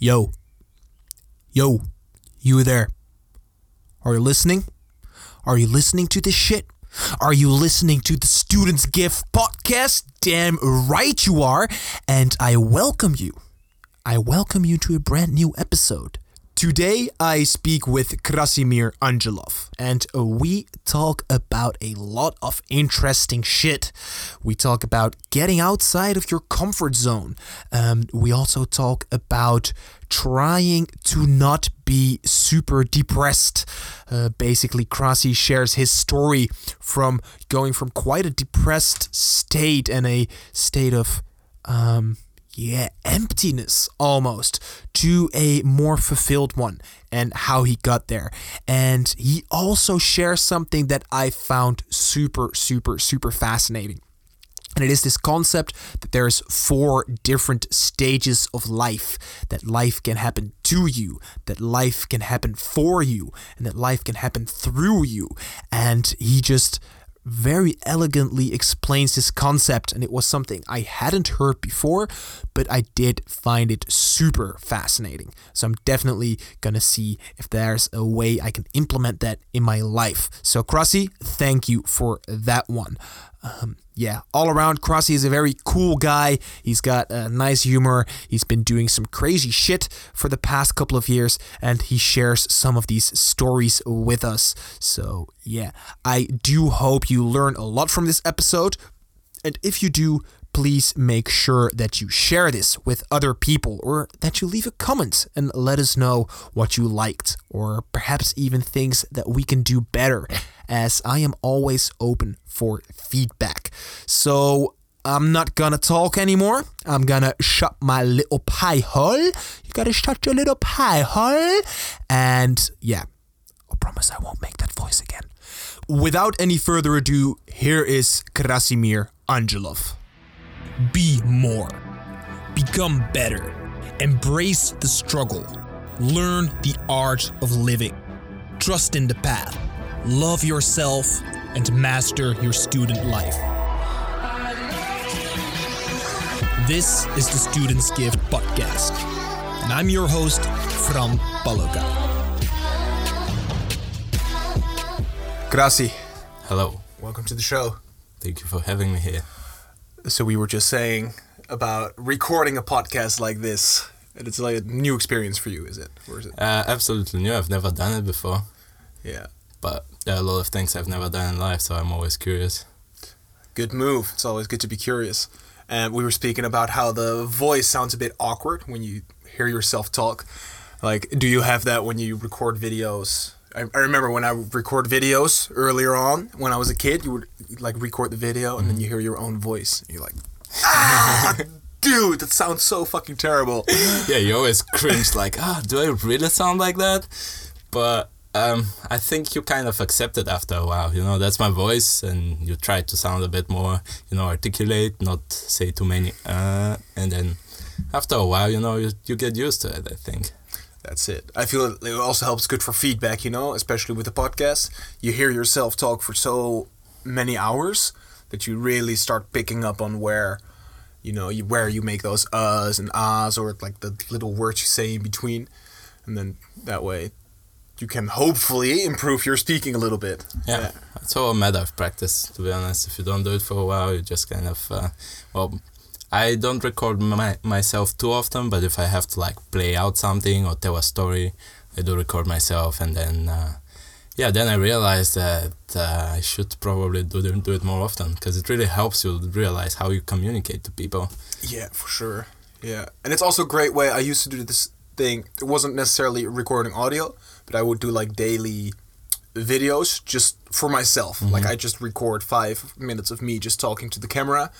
Yo. Yo. You there? Are you listening? Are you listening to this shit? Are you listening to the Students Gift podcast? Damn right you are. And I welcome you. I welcome you to a brand new episode. Today I speak with Krassimir Angelov and we talk about a lot of interesting shit. We talk about getting outside of your comfort zone. Um, we also talk about trying to not be super depressed. Uh, basically, Krasi shares his story from going from quite a depressed state and a state of um, yeah, emptiness almost to a more fulfilled one and how he got there. And he also shares something that I found super, super, super fascinating. And it is this concept that there's four different stages of life, that life can happen to you, that life can happen for you, and that life can happen through you. And he just very elegantly explains this concept, and it was something I hadn't heard before, but I did find it super fascinating. So I'm definitely gonna see if there's a way I can implement that in my life. So, Krasi, thank you for that one. Um, yeah, all around, Krasi is a very cool guy. He's got a nice humor. He's been doing some crazy shit for the past couple of years, and he shares some of these stories with us. So, yeah, I do hope you learn a lot from this episode. And if you do, please make sure that you share this with other people or that you leave a comment and let us know what you liked or perhaps even things that we can do better as I am always open for feedback. So I'm not gonna talk anymore. I'm gonna shut my little pie hole. You gotta shut your little pie hole. And yeah, I promise I won't make that voice again. Without any further ado, here is Krassimir Angelov. Be more. Become better. Embrace the struggle. Learn the art of living. Trust in the path. Love yourself and master your student life. This is the Students Gift Podcast, and I'm your host, Fran Paloka. Krasi, Hello. welcome to the show. Thank you for having me here. So we were just saying about recording a podcast like this, and it's like a new experience for you, is it? Or is it? Uh, absolutely new. I've never done it before, Yeah. But there are a lot of things I've never done in life, so I'm always curious. Good move. It's always good to be curious. And we were speaking about how the voice sounds a bit awkward when you hear yourself talk. Like, do you have that when you record videos? I, I remember when I would record videos earlier on when I was a kid, you would like record the video and then you hear your own voice. And you're like, ah, dude, that sounds so fucking terrible. yeah, you always cringe like, ah, do I really sound like that? But um, I think you kind of accept it after a while. You know, that's my voice, and you try to sound a bit more, you know, articulate, not say too many, uh, and then after a while, you know, you, you get used to it. I think. That's it. I feel it also helps good for feedback, you know, especially with the podcast. You hear yourself talk for so many hours that you really start picking up on where, you know, you, where you make those uhs and ahs or like the little words you say in between. And then that way you can hopefully improve your speaking a little bit. Yeah, it's all a matter of practice, to be honest. If you don't do it for a while, you just kind of, uh, well, I don't record my, myself too often, but if I have to like play out something or tell a story, I do record myself, and then, uh, yeah, then I realized that uh, I should probably do it, do it more often because it really helps you realize how you communicate to people. Yeah, for sure. Yeah, and it's also a great way. I used to do this thing. It wasn't necessarily recording audio, but I would do like daily videos just for myself. Mm-hmm. Like I just record five minutes of me just talking to the camera,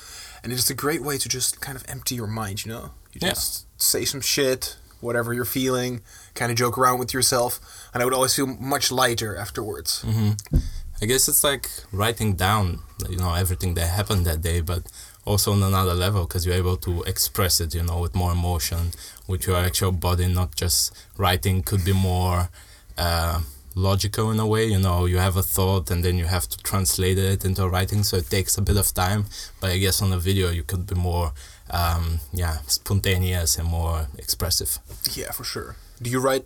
and it's a great way to just kind of empty your mind. You know, you Yeah. just say some shit, whatever you're feeling, kind of joke around with yourself, and I would always feel much lighter afterwards. Mm-hmm. I guess it's like writing down, you know, everything that happened that day, but also on another level because you're able to express it, you know, with more emotion, with your actual body, not just writing could be more uh, logical in a way, you know, you have a thought and then you have to translate it into writing, so it takes a bit of time. But I guess on a video you could be more um, yeah, spontaneous and more expressive. Yeah, for sure. Do you write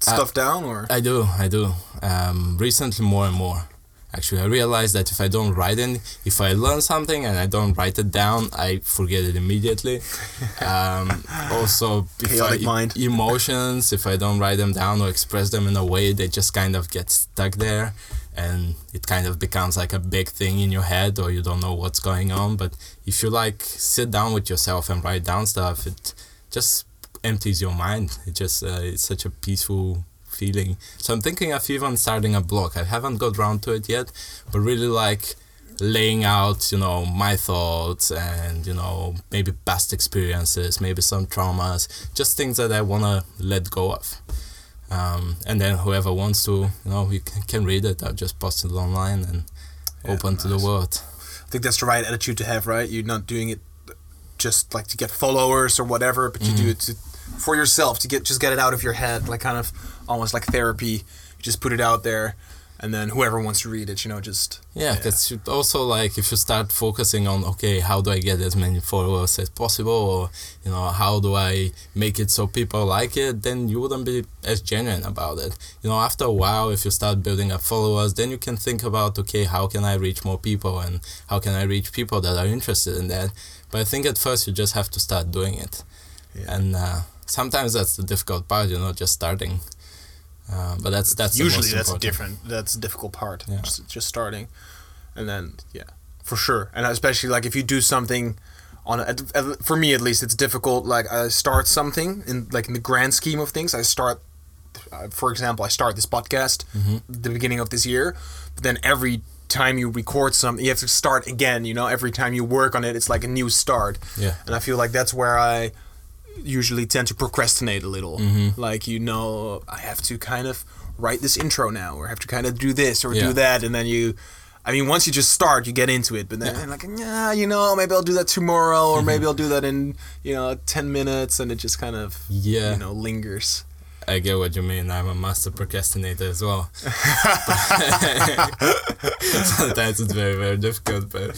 stuff down or? I do, I do. Um, recently, more and more. Actually, I realized that if I don't write it, if I learn something and I don't write it down, I forget it immediately. um, also, Chaotic I, mind. emotions, if I don't write them down or express them in a way, they just kind of get stuck there, and it kind of becomes like a big thing in your head, or you don't know what's going on. But if you like sit down with yourself and write down stuff, it just empties your mind. It just uh, it's such a peaceful feeling. So I'm thinking of even starting a blog. I haven't got around to it yet, but really like laying out, you know, my thoughts and you know maybe past experiences, maybe some traumas, just things that I wanna let go of. Um, and then whoever wants to, you know, you can, can read it. I'll just post it online and Yeah, open to the world. I think that's the right attitude to have, right? You're not doing it just like to get followers or whatever, but you do it to, for yourself to get just get it out of your head, like kind of almost like therapy. You just put it out there, and then whoever wants to read it, you know, just Yeah, because also like if you start focusing on okay, how do I get as many followers as possible, or you know, how do I make it so people like it, then you wouldn't be as genuine about it. You know, after a while, if you start building up followers, then you can think about okay, how can I reach more people, and how can I reach people that are interested in that. But I think at first you just have to start doing it, Yeah. and uh, sometimes that's the difficult part, you know, just starting. Uh, but that's that's the usually that's different. That's the difficult part. Yeah. Just, just starting, and then yeah, for sure. And especially like if you do something on a, for me at least, it's difficult. Like I start something in like in the grand scheme of things. I start, uh, for example, I start this podcast Mm-hmm. the beginning of this year, but then every time you record something, you have to start again. You know, every time you work on it, it's like a new start. Yeah. And I feel like that's where I usually tend to procrastinate a little. Mm-hmm. Like, you know, I have to kind of write this intro now, or I have to kind of do this or Yeah. do that. And then you, I mean, once you just start, you get into it. But then, Yeah. Mm-hmm. like, yeah, you know, maybe I'll do that tomorrow, or maybe I'll do that in, you know, 10 minutes. And it just kind of, Yeah. you know, lingers. I get what you mean. I'm a master procrastinator as well. Sometimes it's very, very difficult. But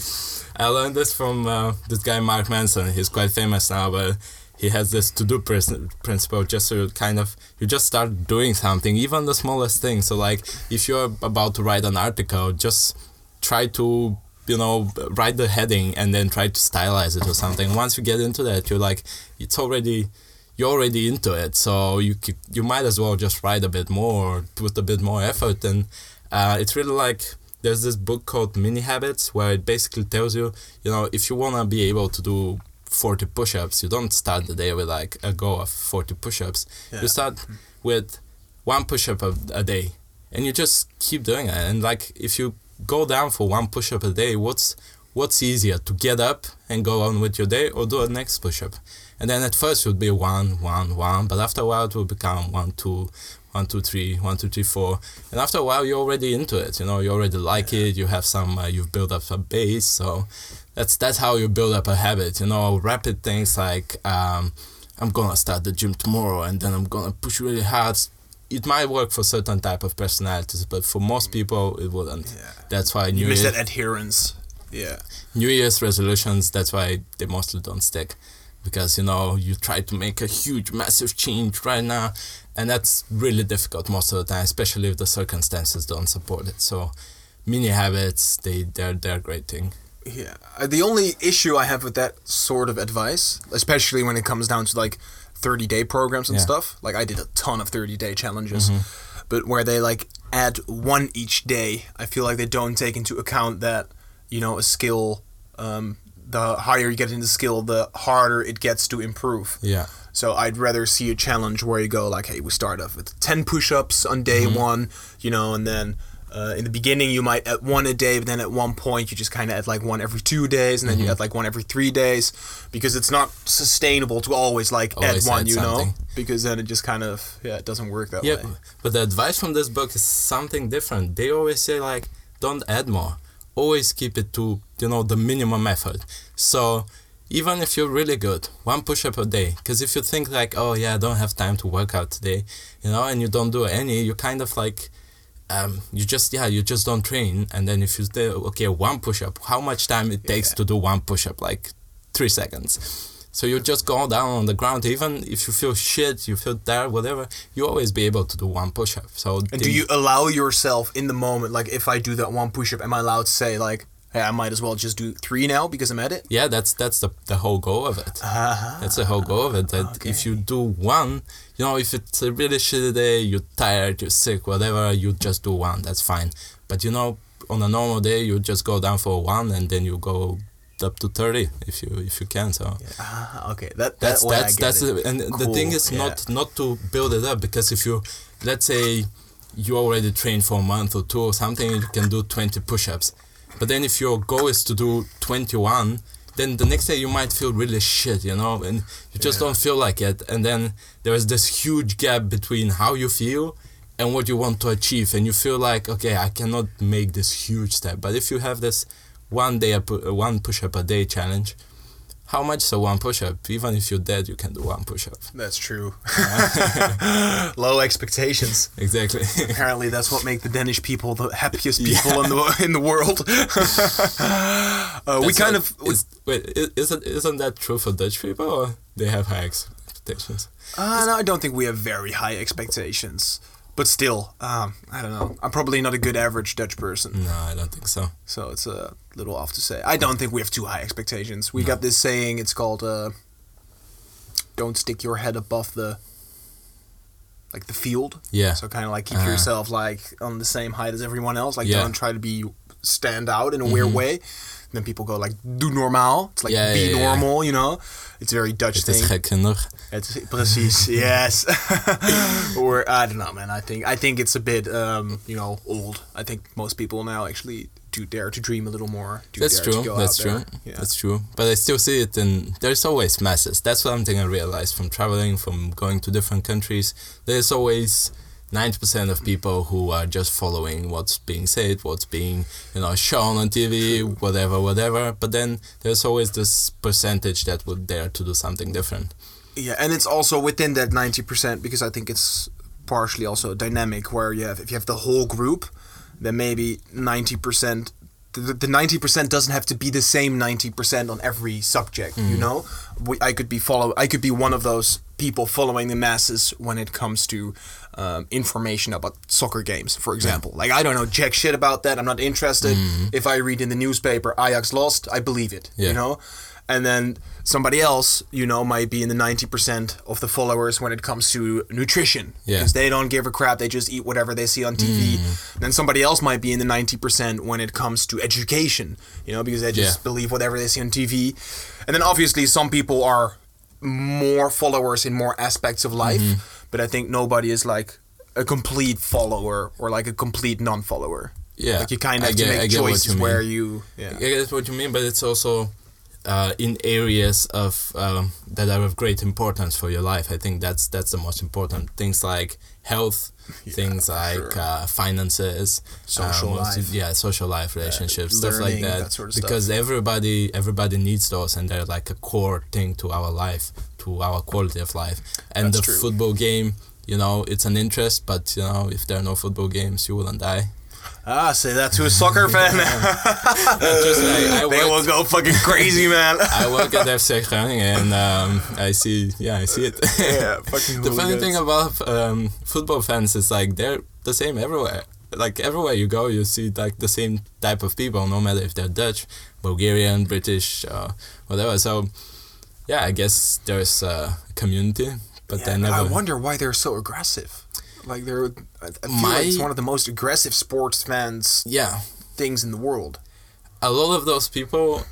I learned this from uh, this guy, Mark Manson. He's quite famous now, but he has this to do principle just you kind of you just start doing something, even the smallest thing. So, like, if you're about to write an article, just try to you know write the heading and then try to stylize it or something. Once you get into that you're like it's already you're already into it, so you you might as well just write a bit more, put a bit more effort, and uh, it's really like there's this book called Mini Habits where it basically tells you, you know, if you wanna be able to do 40 push-ups, you don't start the day with like a goal of 40 push-ups. Yeah. You start with one push-up a, a day, and you just keep doing it. And like if you go down for one push-up a day, what's what's easier to get up and go on with your day or do a next push-up? And then at first it would be one, one, one, but after a while it will become one, two, one, two, three, one, two, three, four. And after a while you're already into it. You know, you already like it. You have some, uh, you've built up a base. So that's that's how you build up a habit. You know, rapid things like um, I'm gonna start the gym tomorrow and then I'm gonna push really hard. It might work for certain type of personalities, but for most people it wouldn't. Yeah. That's why You New miss Year, that adherence. Yeah. New Year's resolutions. That's why they mostly don't stick, because you know you try to make a huge, massive change right now, and that's really difficult most of the time, especially if the circumstances don't support it. So, mini habits they they're they're a great thing. Yeah. Uh, The only issue I have with that sort of advice, especially when it comes down to like 30 day programs and Yeah. stuff, like I did a ton of 30 day challenges, but where they like add one each day, I feel like they don't take into account that, you know, a skill, um, the higher you get in the skill, the harder it gets to improve. Yeah. So I'd rather see a challenge where you go like, hey, we start off with ten push-ups on day one, you know, and then uh, in the beginning you might add one a day, but then at one point you just kind of add like one every two days, and then you add like one every three days, because it's not sustainable to always like Always add one, you know, because then it just kind of yeah, it doesn't work that Yeah, way. but the advice from this book is something different. They always say like, don't add more. Always keep it to you know the minimum effort. So even if you're really good, one push-up a day. Because if you think like, oh yeah, I don't have time to work out today, you know, and you don't do any, you kind of like, um, you just yeah, you just don't train. And then if you do okay, one push-up, how much time it takes Yeah. to do one push-up? Like three seconds. So you just go down on the ground, even if you feel shit, you feel tired, whatever. You always be able to do one push up. So And the- do you allow yourself in the moment, like if I do that one push up, am I allowed to say like, hey, I might as well just do three now because I'm at it? Yeah, that's that's the the whole goal of it. Uh-huh. That's the whole goal of it. That if you do one, you know, if it's a really shitty day, you're tired, you're sick, whatever, you just do one. That's fine. But you know, on a normal day, you just go down for one, and then you go up to thirty if you if you can. So Ah, okay, that that's that I that's that's it. and the thing is yeah. not not to build it up because if you let's say you already trained for a month or two or something you can do 20 push-ups but then if your goal is to do 21 then the next day you might feel really shit you know and you just Yeah. don't feel like it. And then there is this huge gap between how you feel and what you want to achieve. And you feel like okay i cannot make this huge step. But if you have this one day uh, one push-up a day challenge how much is a one push-up even if you're dead you can do one push-up That's true. Low expectations. exactly Apparently, that's what make the Danish people the happiest people in the in the world. uh, we kind of is, wait isn't isn't that true for dutch people or they have high expectations Uh, no, I don't think we have very high expectations. But still, um, I don't know. I'm probably not a good average Dutch person, no i don't think so so it's a little off to say. I don't think we have too high expectations. We got this saying. It's called uh, "Don't stick your head above the like the field." yeah So kind of like keep Uh-huh. yourself like on the same height as everyone else. Like Yeah. don't try to be stand out in a weird Mhm. way. Then people go like do normaal. It's like Yeah, be yeah, yeah. normal. You know, it's a very Dutch het is thing. gek genoeg It's precies yes. or I don't know, man. I think I think it's a bit um, you know old. I think most people now actually do dare to dream a little more. Do That's dare true. To go That's true. Yeah. That's true. But I still see it in. There's always masses. That's one thing I realized from traveling, from going to different countries. There's always ninety percent of people who are just following what's being said, what's being you know shown on TV, whatever, whatever. But then there's always this percentage that would dare to do something different. Yeah, and it's also within that ninety percent because I think it's partially also dynamic where you have if you have the whole group, then maybe ninety percent. The ninety percent doesn't have to be the same ninety percent on every subject. You know, we, I could be follow. I could be one of those people following the masses when it comes to um, information about soccer games, for example. Like I don't know jack shit about that. I'm not interested. If I read in the newspaper Ajax lost, I believe it. Yeah. You know, and then somebody else, you know, might be in the ninety percent of the followers when it comes to nutrition, Yeah. Mm. because they don't give a crap. They just eat whatever they see on TV. Then somebody else might be in the ninety percent when it comes to education, you know, because they just Yeah. believe whatever they see on TV. And then obviously some people are more followers in more aspects of life, Mm-hmm. but I think nobody is like a complete follower or like a complete non-follower. Yeah, Like you kind of have get- to make what you choices where you, yeah. I get what you mean, but it's also uh, in areas of um, that are of great importance for your life. I think that's that's the most important things like health, things like sure. uh, finances, Social uh, most- life. yeah, social life, relationships, stuff like that. that sort of stuff. because everybody everybody needs those, and they're like a core thing to our life, to our quality of life. And That's the true. football game. You know, it's an interest, but you know, if there are no football games, you wouldn't die. Ah, say that to a soccer fan. Just like, I they will go fucking crazy, man. I work at FC Groningen and um, I see, yeah, I see it. yeah, fucking the funny thing about um, football fans is like they're the same everywhere. Like everywhere you go, you see like the same type of people, no matter if they're Dutch, Bulgarian, British, uh, whatever. So, yeah, I guess there's a community, but Yeah, they never. I wonder why they're so aggressive. Like they're, I feel My- like it's one of the most aggressive sports fans yeah, things in the world. a lot of those people,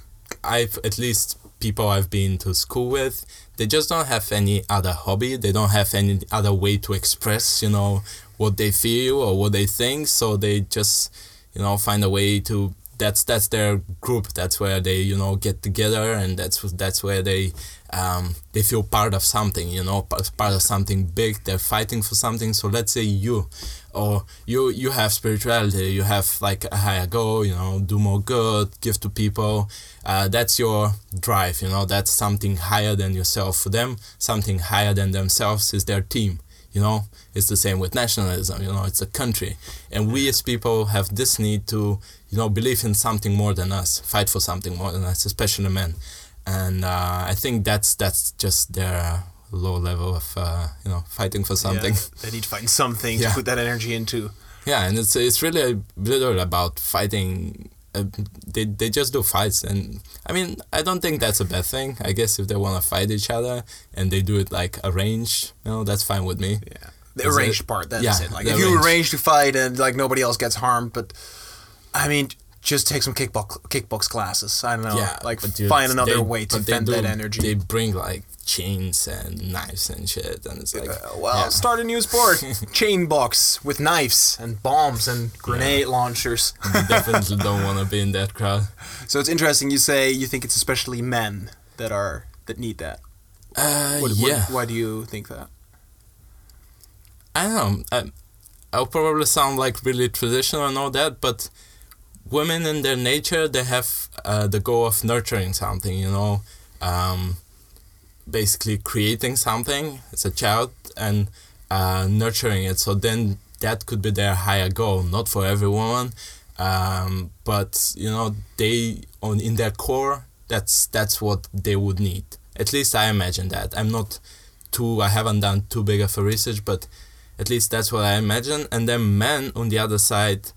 I've at least people I've been to school with, they just don't have any other hobby. They don't have any other way to express, you know, what they feel or what they think. So they just, you know, find a way to. That's that's their group. That's where they, you know, get together, and that's that's where they, um, they feel part of something. You know, part of something big. They're fighting for something. So let's say you, or you you have spirituality. You have like a higher goal. You know, do more good, give to people. Uh, that's your drive. You know, that's something higher than yourself. For them, something higher than themselves is their team. You know, it's the same with nationalism. You know, it's a country, and we as people have this need to, you know, believe in something more than us, fight for something more than us, especially men. And uh, I think that's that's just their low level of uh, you know fighting for something. Yeah, they need to find something Yeah. to put that energy into. Yeah, and it's it's really a little about fighting. Uh, they they just do fights, and I mean I don't think that's a bad thing. I guess if they want to fight each other and they do it like arranged, you know, that's fine with me. Yeah. The arranged it- part, that's yeah, it. Like if you arrange to fight and like nobody else gets harmed, but I mean, just take some kickbox kickbox classes. I don't know. yeah, like dude, find another they- way to vent do- that energy. They bring like chains and knives and shit, and it's like Uh, well, yeah. start a new sport: chain box with knives and bombs and grenade launchers. you definitely don't want to be in that crowd. So it's interesting. You say you think it's especially men that are that need that. Uh, What, what- yeah. why do you think that? I don't know. I, I'll probably sound like really traditional and all that, but women in their nature, they have uh, the goal of nurturing something, you know, um, basically creating something as a child and uh, nurturing it. So then that could be their higher goal, not for every woman, um, but you know, they on in their core, that's that's what they would need. At least I imagine that. I'm not too. I haven't done too big of a research, but at least that's what I imagine. And then men on the other side,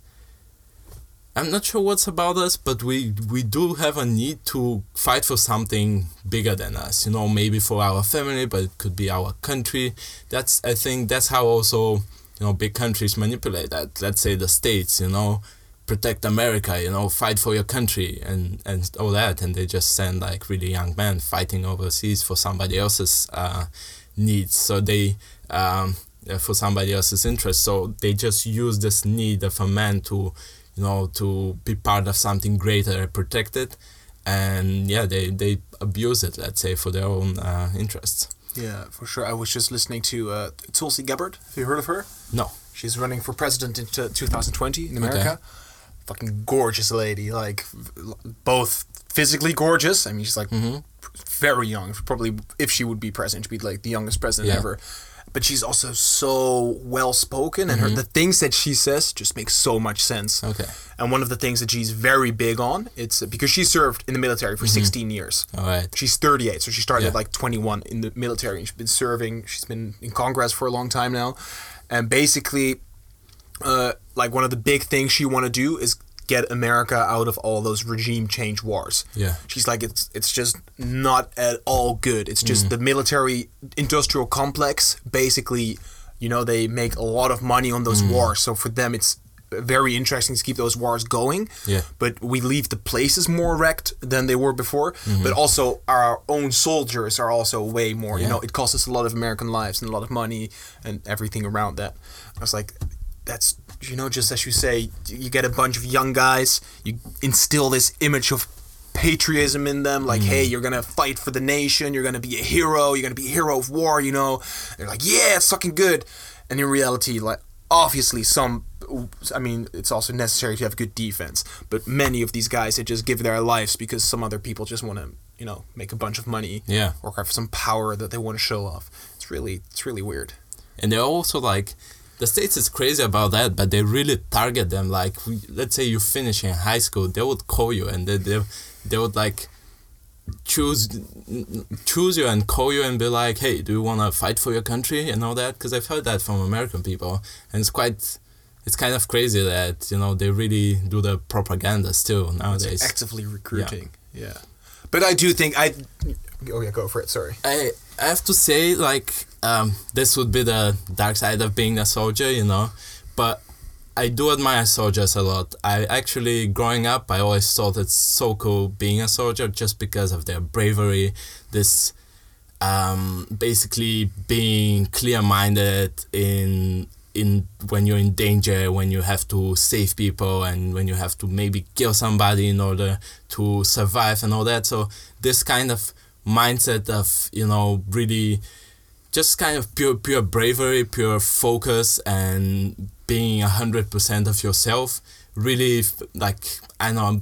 I'm not sure what's about us, but we we do have a need to fight for something bigger than us. You know, maybe for our family, but it could be our country. That's I think that's how also you know big countries manipulate that. Let's say the states, you know, protect America, you know, fight for your country and and all that, and they just send like really young men fighting overseas for somebody else's uh, needs. So they. Um, for somebody else's interest. So they just use this need of a man to, you know, to be part of something greater, protect it, and yeah, they they abuse it, let's say, for their own uh, interests. Yeah, for sure. I was just listening to uh, Tulsi Gabbard. Have you heard of her? No. She's running for president in t- 2020 in America. Fucking gorgeous lady, like both physically gorgeous. I mean, she's like Mhm. very young. Probably, if she would be president, she'd be like the youngest president Yeah. ever. But she's also so well spoken, and her Mm-hmm. the things that she says just make so much sense. Okay. And one of the things that she's very big on, it's uh, because she served in the military for 16 years. All right. She's 38, so she started Mm-hmm. Yeah. at like 21 in the military. And she's been serving. She's been in Congress for a long time now, and basically, uh, like one of the big things she want to do is get America out of all those regime change wars. Yeah. She's like it's it's just not at all good. It's just mm. the military industrial complex. Basically, you know they make a lot of money on those mm. wars. So for them, it's very interesting to keep those wars going. Yeah. But we leave the places more wrecked than they were before. Mm-hmm. But also our own soldiers are also way more. You know, it costs us a lot of American lives and a lot of money and everything around that. I was like, that's you know, just as you say, you get a bunch of young guys, you instill this image of patriotism in them, like, hey, mm. you're gonna fight for the nation, you're gonna be a hero, you're gonna be a hero of war, you know. They're like, yeah, it's fucking good. And in reality, like, obviously, some, I mean, it's also necessary to have good defense, but many of these guys, they just give their lives because some other people just want to, you know, make a bunch of money Yeah. or have some power that they want to show off. It's really, it's really weird. and they're also like the states is crazy about that but they really target them like let's say you finish in high school they would call you and they they, they would like choose choose you and call you and be like hey do you want to fight for your country and all that because i've heard that from american people and it's quite it's kind of crazy that you know they really do the propaganda still nowadays actively recruiting. Yeah. But I do think I. Oh yeah, go for it. Sorry. I I have to say like um, this would be the dark side of being a soldier, you know, but I do admire soldiers a lot. I actually growing up, I always thought it's so cool being a soldier just because of their bravery, this um, basically being clear-minded in in when you're in danger, when you have to save people, and when you have to maybe kill somebody in order to survive and all that. So this kind of mindset of you know really just kind of pure pure bravery, pure focus, and being hundred percent of yourself. Really, like I know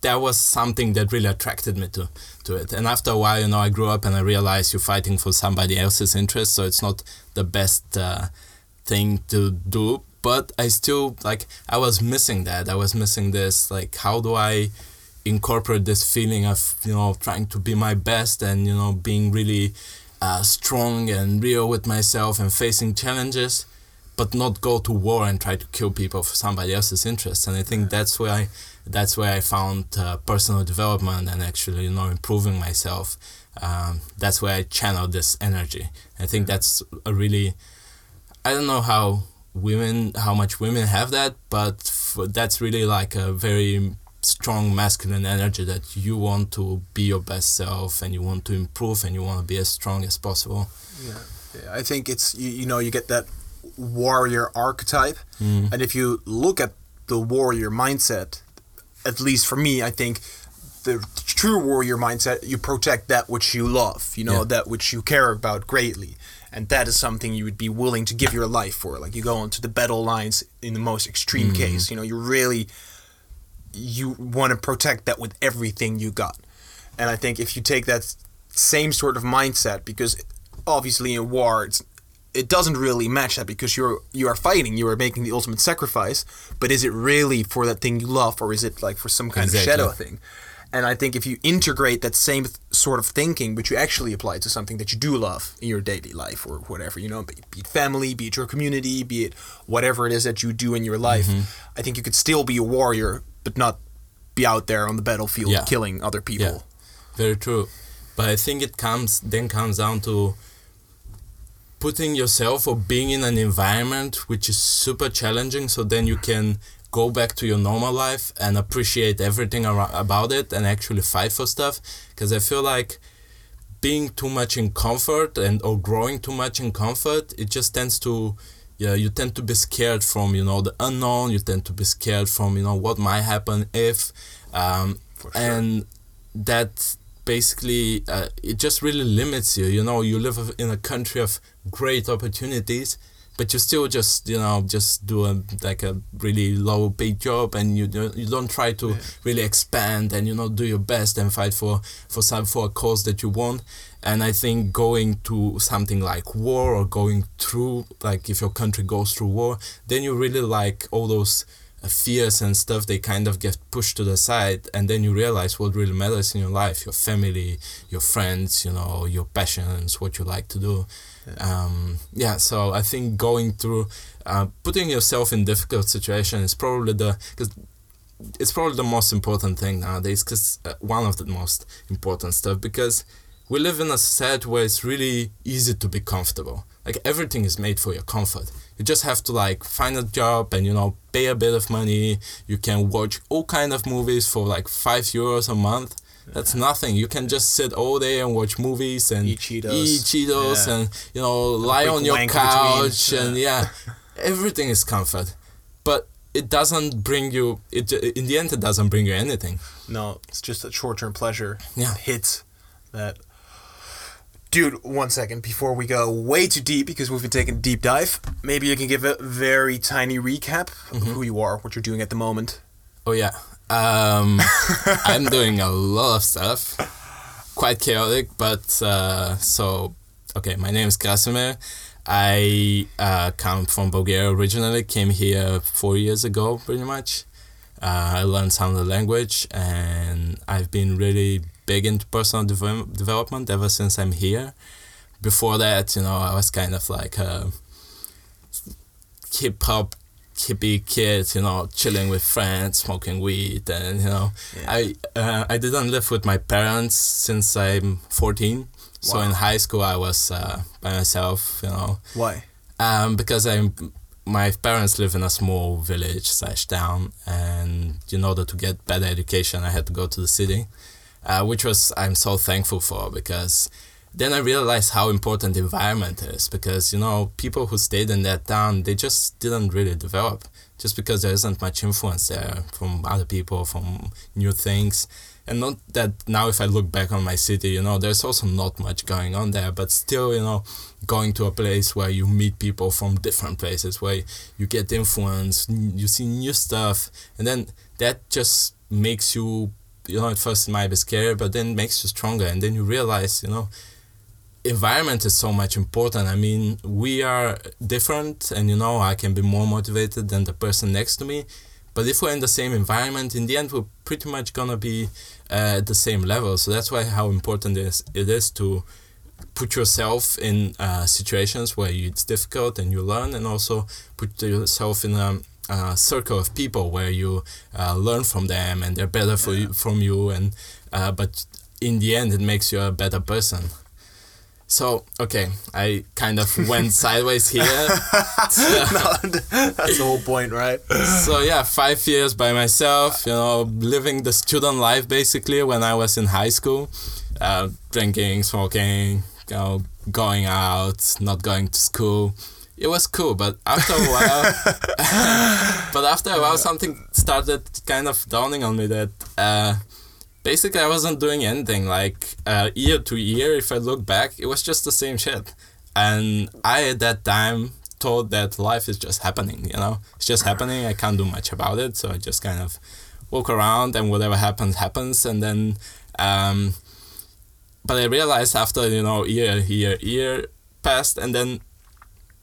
that was something that really attracted me to to it. And after a while, you know, I grew up and I realized you're fighting for somebody else's interest, so it's not the best uh, thing to do. But I still like I was missing that. I was missing this. Like, how do I incorporate this feeling of you know trying to be my best and you know being really uh, strong and real with myself and facing challenges but not go to war and try to kill people for somebody else's interests and i think that's where i that's where i found uh, personal development and actually you know improving myself. Um, that's where i channeled this energy. I think that's a really i don't know how women how much women have that but for, that's really like a very strong masculine energy that you want to be your best self and you want to improve and you want to be as strong as possible. Yeah, yeah i think it's you, you know you get that warrior archetype. Mm. and if you look at the warrior mindset at least for me i think the true warrior mindset you protect that which you love you know Yeah. that which you care about greatly. And that is something you would be willing to give your life for. Like you go onto the battle lines in the most extreme case you know you really you want to protect that with everything you got. And i think if you take that same sort of mindset because obviously in war it's it doesn't really match that because you're you are fighting you are making the ultimate sacrifice but is it really for that thing you love or is it like for some kind Exactly. of shadow thing? And i think if you integrate that same th- sort of thinking but you actually apply it to something that you do love in your daily life or whatever you know be, be it family be it your community be it whatever it is that you do in your life mm-hmm. i think you could still be a warrior but not be out there on the battlefield Yeah. killing other people Yeah, very true. But I think it comes then comes down to putting yourself or being in an environment which is super challenging. So then you can go back to your normal life and appreciate everything ar- about it and actually fight for stuff. Because I feel like being too much in comfort and or growing too much in comfort, it just tends to yeah, you tend to be scared from you know the unknown. You tend to be scared from you know what might happen if, um, sure. and that basically uh, it just really limits you. You know, you live in a country of great opportunities, but you still just you know just do a like a really low paid job, and you don't, you don't try to really expand and you know do your best and fight for for some for a cause that you want. And I think going to something like war or going through like if your country goes through war, then you really like all those fears and stuff they kind of get pushed to the side. And then you realize what really matters in your life your family your friends you know your passions what you like to do um, yeah so i think going through uh, putting yourself in difficult situation is probably the because it's probably the most important thing nowadays because uh, one of the most important stuff because we live in a society where it's really easy to be comfortable. Like everything is made for your comfort. You just have to like find a job and you know pay a bit of money. You can watch all kind of movies for like five euros a month that's nothing you can just sit all day and watch movies and Eat Cheetos. eat Cheetos Yeah. and you know lie on your couch and yeah everything is comfort but it doesn't bring you it in the end it doesn't bring you anything No, it's just a short term pleasure. Yeah. Hits that. Dude, one second before we go way too deep because we've been taking a deep dive. Maybe you can give a very tiny recap of Mm-hmm. who you are, what you're doing at the moment. Oh yeah. Um, I'm doing a lot of stuff. Quite chaotic, but uh, so okay. My name is Krassimir. I uh, come from Bulgaria originally. Came here four years ago, pretty much. Uh, I learned some of the language, and I've been really big into personal deve- development ever since I'm here. Before that, you know, I was kind of like a hip hop hippie kid, you know, chilling with friends, smoking weed, and you know, Yeah. I uh, I didn't live with my parents since I'm 14. So in high school, I was uh, by myself, you know, Why? um, because I'm my parents live in a small village slash town, and in order to get better education, I had to go to the city, uh, which was I'm so thankful for because then I realized how important the environment is because you know people who stayed in that town they just didn't really develop just because there isn't much influence there from other people from new things. And not that now if I look back on my city you know there's also not much going on there but still you know going to a place where you meet people from different places where you get influence you see new stuff and then that just makes you you know at first it might be scary but then makes you stronger and then you realize you know environment is so much important i mean we are different and you know i can be more motivated than the person next to me but if we're in the same environment, in the end, we're pretty much gonna be uh, at the same level. So that's why how important it is it is to put yourself in uh, situations where it's difficult and you learn, and also put yourself in a, a circle of people where you uh, learn from them and they're better for you, from you. And uh, but in the end, it makes you a better person. So okay, I kind of went sideways here. no, that's the whole point, right? so yeah, five years by myself, you know, living the student life basically when I was in high school, uh, drinking, smoking, you know, going out, not going to school. It was cool, but after a while, but after a while, something started kind of dawning on me that uh, basically I wasn't doing anything. Like uh, year to year, if I look back, it was just the same shit. And I at that time thought that life is just happening. You know, it's just happening. I can't do much about it, so I just kind of walk around and whatever happens happens. And then, um, but I realized after you know year year year passed, and then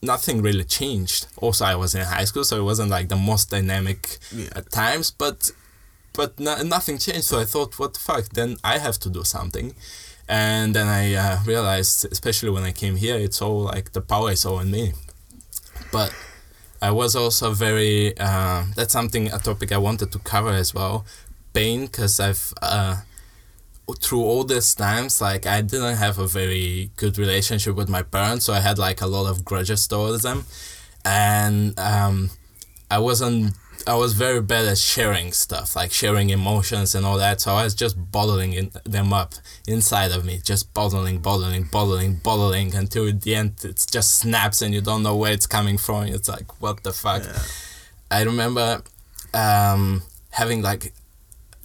nothing really changed. Also, I was in high school, so it wasn't like the most dynamic Yeah. at times, but but no, nothing changed. So I thought, what the fuck? Then I have to do something. And then I uh, realized, especially when I came here, it's all like the power is all in me. But I was also very. Uh, that's something a topic I wanted to cover as well. Pain, because I've. Uh, through all these times like i didn't have a very good relationship with my parents so i had like a lot of grudges towards them and um, i wasn't i was very bad at sharing stuff like sharing emotions and all that so i was just bottling in, them up inside of me just bottling bottling bottling bottling until at the end it just snaps and you don't know where it's coming from it's like what the fuck Yeah. I remember um, having like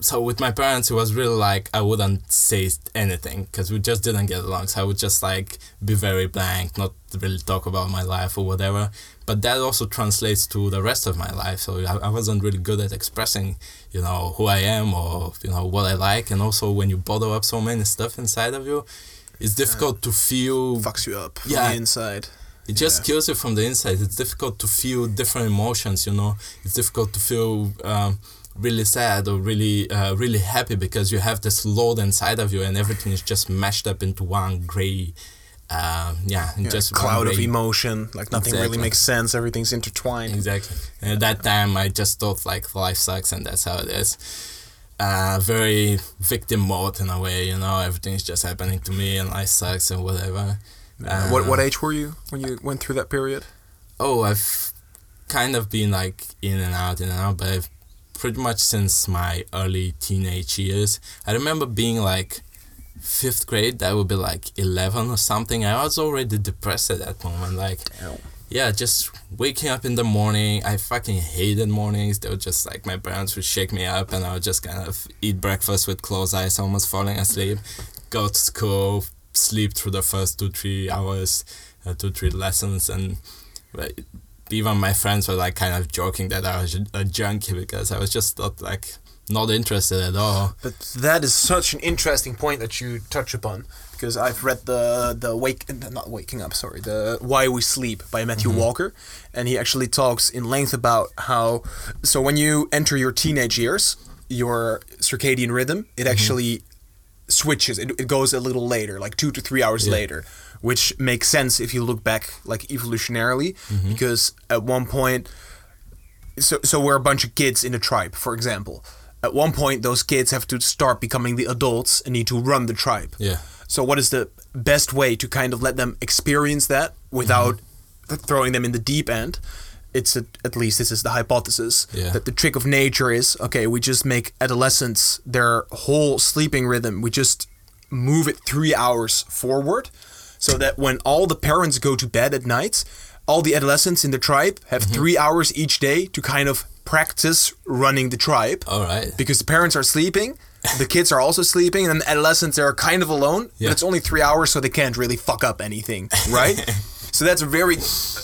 so with my parents it was really like I wouldn't say anything because we just didn't get along so I would just like be very blank not really talk about my life or whatever but that also translates to the rest of my life so I, I wasn't really good at expressing you know who I am or you know what I like and also when you bottle up so many stuff inside of you it's difficult to feel Fucks you up from Yeah. the inside. it just Yeah. kills you from the inside. It's difficult to feel different emotions. You know, it's difficult to feel um, really sad or really, uh, really happy because you have this load inside of you, and everything is just mashed up into one gray. Uh, yeah, Yeah, just cloud of emotion. Like nothing really makes sense. Everything's intertwined. Exactly. And at that time, I just thought like life sucks, and that's how it is. Uh, very victim mode in a way, you know. Everything's just happening to me, and life sucks, and whatever. Uh, what what age were you when you went through that period? Oh, I've kind of been like in and out, in and out, but I've pretty much since my early teenage years. I remember being like fifth grade, that would be like 11 or something. I was already depressed at that moment. Like, yeah, just waking up in the morning. I fucking hated mornings. They were just like my parents would shake me up and I would just kind of eat breakfast with closed eyes, almost falling asleep, go to school, sleep through the first two, three hours, uh, two, three lessons. And even my friends were like kind of joking that I was a junkie because I was just not like not interested at all. But that is such an interesting point that you touch upon because I've read the the wake uh, not waking up sorry the Why We Sleep by Matthew mm-hmm. Walker, and he actually talks in length about how so when you enter your teenage years, your circadian rhythm it mm-hmm. actually switches it, it goes a little later like two to three hours Yeah. later which makes sense if you look back like evolutionarily mm-hmm. because at one point so so we're a bunch of kids in a tribe, for example. At one point, those kids have to start becoming the adults and need to run the tribe. Yeah. So, what is the best way to kind of let them experience that without mm-hmm. throwing them in the deep end? It's a, at least this is the hypothesis Yeah. that the trick of nature is okay. We just make adolescents their whole sleeping rhythm. We just move it three hours forward, so that when all the parents go to bed at night, all the adolescents in the tribe have mm-hmm. three hours each day to kind of practice running the tribe All right. because the parents are sleeping, the kids are also sleeping, and then adolescents are kind of alone. Yeah. But it's only three hours, so they can't really fuck up anything, right? so that's a very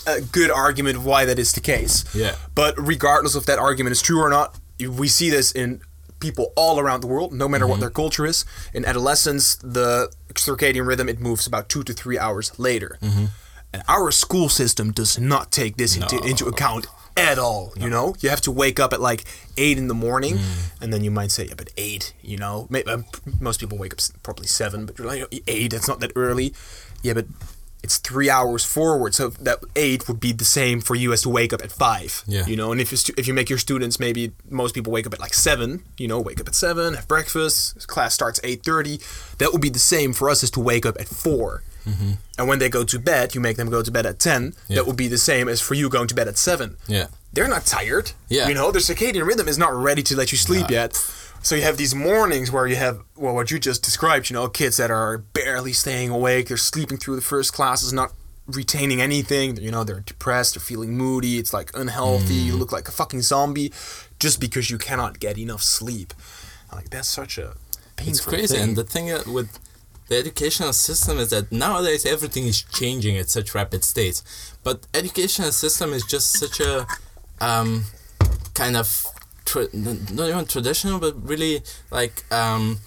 uh, good argument of why that is the case. Yeah. But regardless of that argument is true or not, we see this in people all around the world, no matter Mm-hmm. what their culture is. In adolescence, the circadian rhythm it moves about two to three hours later. Mm-hmm. And our school system does not take this into, No. into account at all. You know, you have to wake up at like eight in the morning, Mm. and then you might say, "Yeah, but eight, you know, may uh, most people wake up probably seven, but you're like eight. That's not that early. Yeah, but it's three hours forward, so that eight would be the same for you as to wake up at five. Yeah. you know, and if you stu- if you make your students maybe most people wake up at like seven, you know, wake up at seven, have breakfast, class starts eight thirty. That would be the same for us as to wake up at 4 mm-hmm. And when they go to bed, you make them go to bed at ten. Yeah. That would be the same as for you going to bed at seven Yeah. they're not tired. Yeah. You know, their circadian rhythm is not ready to let you sleep yet. So you have these mornings where you have well what you just described, you know, kids that are barely staying awake, they're sleeping through the first classes, not retaining anything, you know, they're depressed, they're feeling moody, it's like unhealthy, you look like a fucking zombie just because you cannot get enough sleep. Like that's such a painful It's crazy. thing. And the thing uh, with the educational system is that nowadays everything is changing at such rapid states. But educational system is just such a um, kind of tra- not even traditional, but really like um,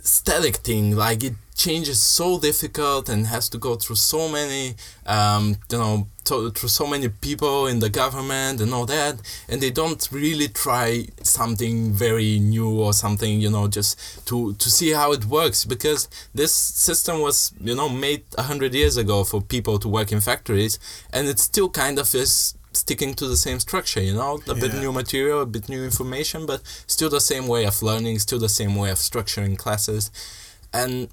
static thing. Like it changes so difficult and has to go through so many, um, you know, to, through so many people in the government and all that, and they don't really try something very new or something, you know, just to to see how it works because this system was, you know, made a hundred years ago for people to work in factories, and it still kind of is sticking to the same structure, you know, a bit new material, a bit new information, but still the same way of learning, still the same way of structuring classes. And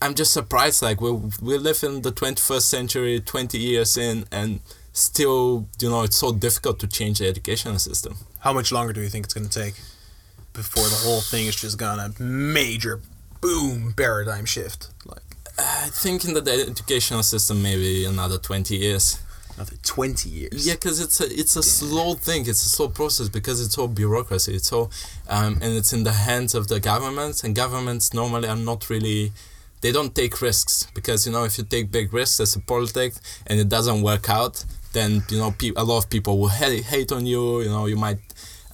I'm just surprised, like, we, we live in the 21st century, 20 years in, and still, you know, it's so difficult to change the educational system. How much longer do you think it's going to take before the whole thing is just gonna major boom paradigm shift? Like I think in the educational system, maybe another 20 years. Another 20 years. Yeah, because it's a it's a slow thing. It's a slow process because it's all bureaucracy. It's all um, and it's in the hands of the governments. And governments normally are not really. They don't take risks because you know if you take big risks as a politic and it doesn't work out, then you know pe- a lot of people will hate, hate on you. You know you might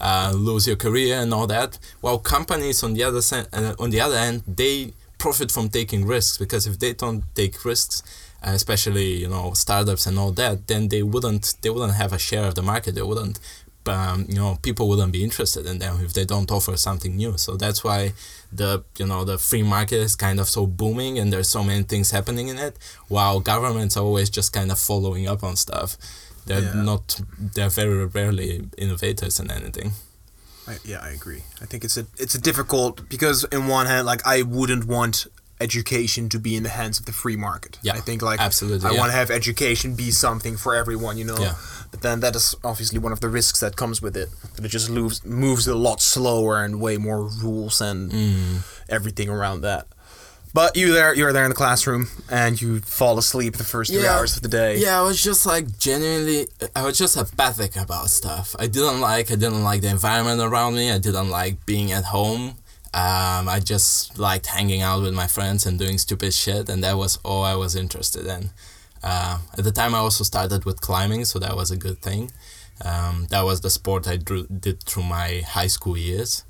uh, lose your career and all that. While companies on the other side, uh, on the other end, they profit from taking risks because if they don't take risks, especially you know startups and all that, then they wouldn't they wouldn't have a share of the market. They wouldn't, um, you know, people wouldn't be interested in them if they don't offer something new. So that's why the you know the free market is kind of so booming and there's so many things happening in it, while governments are always just kind of following up on stuff. They're Yeah. not. They're very rarely innovators in anything. I, yeah, I agree. I think it's a it's a difficult because in one hand, like I wouldn't want education to be in the hands of the free market. Yeah, I think like absolutely, I yeah. want to have education be something for everyone, you know. Yeah. But then that is obviously one of the risks that comes with it. That it just moves moves a lot slower and way more rules and Mm. everything around that. But you there, you're there in the classroom, and you fall asleep the first three Yeah. hours of the day. Yeah, I was just like genuinely, I was just apathic about stuff. I didn't like, I didn't like the environment around me. I didn't like being at home. Um, I just liked hanging out with my friends and doing stupid shit, and that was all I was interested in. Uh, at the time, I also started with climbing, so that was a good thing. Um, that was the sport I drew, did through my high school years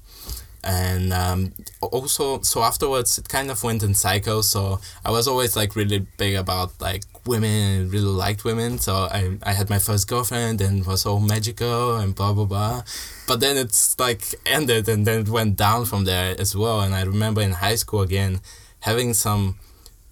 and um, also so afterwards it kind of went in cycles. So i was always like really big about like women really liked women. So I, I had my first girlfriend and was all magical and blah blah blah. But then it's like ended and then it went down from there as well. And i remember in high school again having some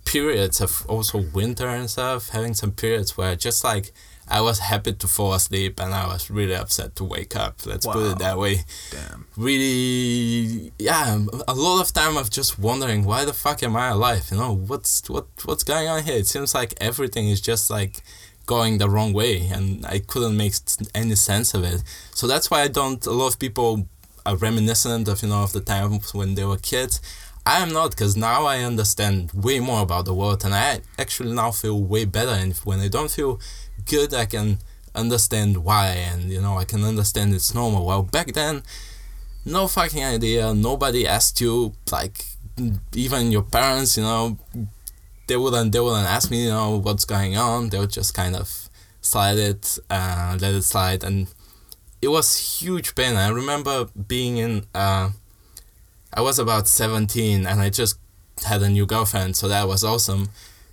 periods of also winter and stuff having some periods where just like I was happy to fall asleep and I was really upset to wake up. Let's put it that way. Damn. really yeah a lot of time of just wondering why the fuck am i alive you know? What's what what's going on here? It seems like everything is just like going the wrong way and i couldn't make any sense of it. So that's why i don't a lot of people are reminiscent of you know of the times when they were kids. I am not because now i understand way more about the world and i actually now feel way better and when i don't feel good i can understand why and you know i can understand it's normal well back then no fucking idea. Nobody asked you, like even your parents, you know, they wouldn't they wouldn't ask me, you know, what's going on. They would just kind of slide it, uh, let it slide, and it was huge pain. I remember being in, uh, I was about seventeen, and I just had a new girlfriend, so that was awesome.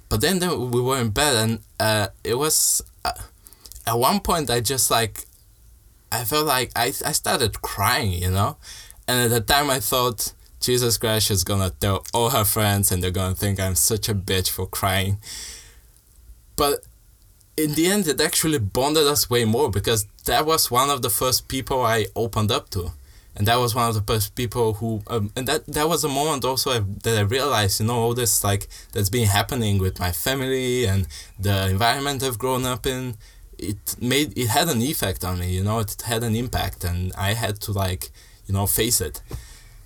But then, then we were in bed and uh, it was uh, at one point I just like I felt like I, I started crying, you know? And at the time I thought Jesus Christ she's gonna tell all her friends and they're gonna think I'm such a bitch for crying. But in the end it actually bonded us way more because that was one of the first people I opened up to. And that was one of the first people who, um, and that that was a moment also that I realized, you know, all this like that's been happening with my family and the environment I've grown up in. It made it had an effect on me you know it had an impact and i had to like you know face it.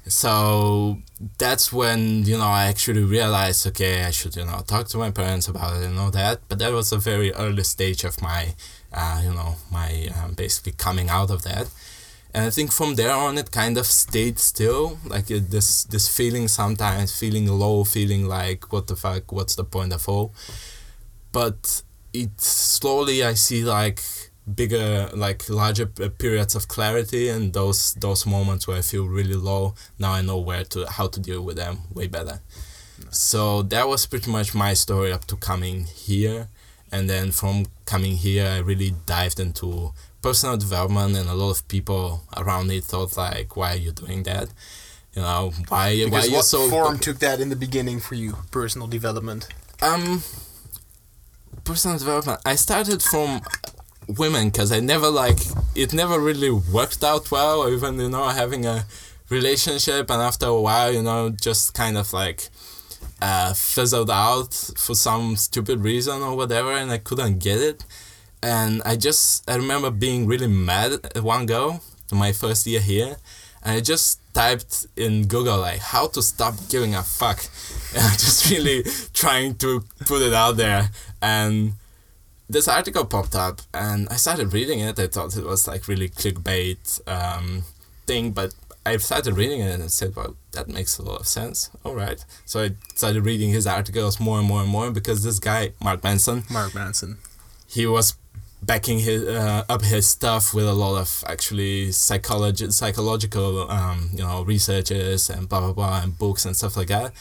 So that's when you know i actually realized okay i should you know talk to my parents about it and all that. But that was a very early stage of my uh, you know my um, basically coming out of that and i think from there on it kind of stayed still. Like it, this this feeling sometimes feeling low feeling like what the fuck what's the point of all? But it slowly I see like bigger like larger periods of clarity and those those moments where I feel really low now I know where to how to deal with them way better. Nice. so that was pretty much my story up to coming here. And then from coming here I really dived into personal development and a lot of people around me thought like why are you doing that? You know why because why what you so form took that in the beginning for you personal development? Um personal development. I started from women because i never like it never really worked out well or even you know having a relationship and after a while you know just kind of like uh, fizzled out for some stupid reason or whatever and i couldn't get it and i just i remember being really mad at one girl my first year here and i just typed in google like how to stop giving a fuck and i'm just really trying to put it out there and this article popped up and I started reading it. I thought it was like really clickbait um, thing, but I started reading it and I said, well, that makes a lot of sense. All right. So I started reading his articles more and more and more because this guy, Mark Manson, Mark Manson, he was backing his uh, up his stuff with a lot of actually psychology psychological um, you know researches and blah blah blah and books and stuff like that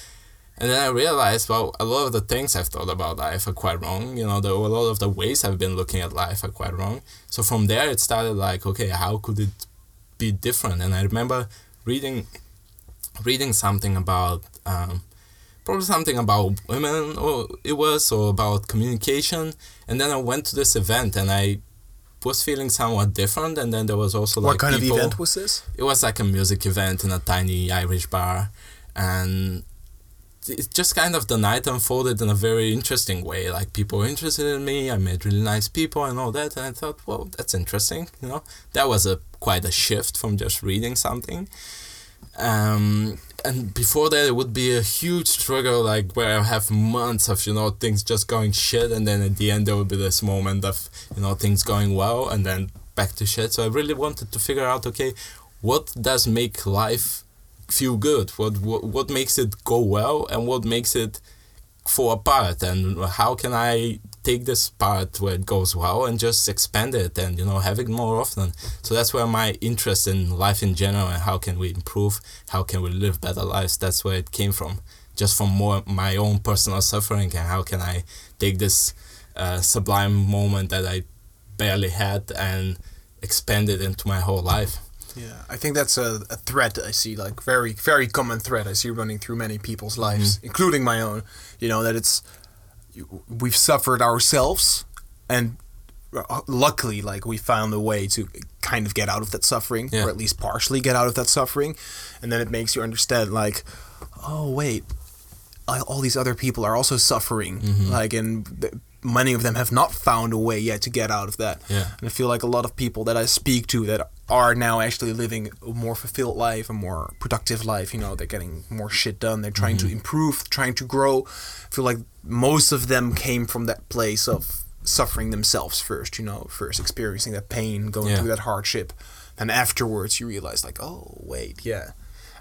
and then I realized, well, a lot of the things I've thought about life are quite wrong. You know, the, a lot of the ways I've been looking at life are quite wrong. So from there, it started like, okay, how could it be different? And I remember reading, reading something about, um, probably something about women, or it was, or about communication. And then I went to this event, and I was feeling somewhat different. And then there was also like what kind people, of event was this? It was like a music event in a tiny Irish bar, and it just kind of the night unfolded in a very interesting way. Like people were interested in me. I met really nice people and all that. And I thought, well, that's interesting. You know, that was a quite a shift from just reading something. Um, and before that, it would be a huge struggle, like where I have months of you know things just going shit, and then at the end there would be this moment of you know things going well, and then back to shit. So I really wanted to figure out, okay, what does make life feel good what, what what makes it go well and what makes it fall apart and how can i take this part where it goes well and just expand it and you know have it more often so that's where my interest in life in general and how can we improve how can we live better lives that's where it came from just from more my own personal suffering and how can i take this uh, sublime moment that i barely had and expand it into my whole life yeah, I think that's a, a thread I see, like very, very common thread I see running through many people's lives, mm-hmm. including my own. You know, that it's, we've suffered ourselves, and uh, luckily, like, we found a way to kind of get out of that suffering, yeah. or at least partially get out of that suffering. And then it makes you understand, like, oh, wait, all these other people are also suffering. Mm-hmm. Like, and many of them have not found a way yet to get out of that. Yeah. And I feel like a lot of people that I speak to that are now actually living a more fulfilled life, a more productive life, you know, they're getting more shit done, they're trying mm-hmm. to improve, trying to grow. I feel like most of them came from that place of suffering themselves first, you know, first experiencing that pain, going yeah. through that hardship. And afterwards you realize like, oh wait, yeah.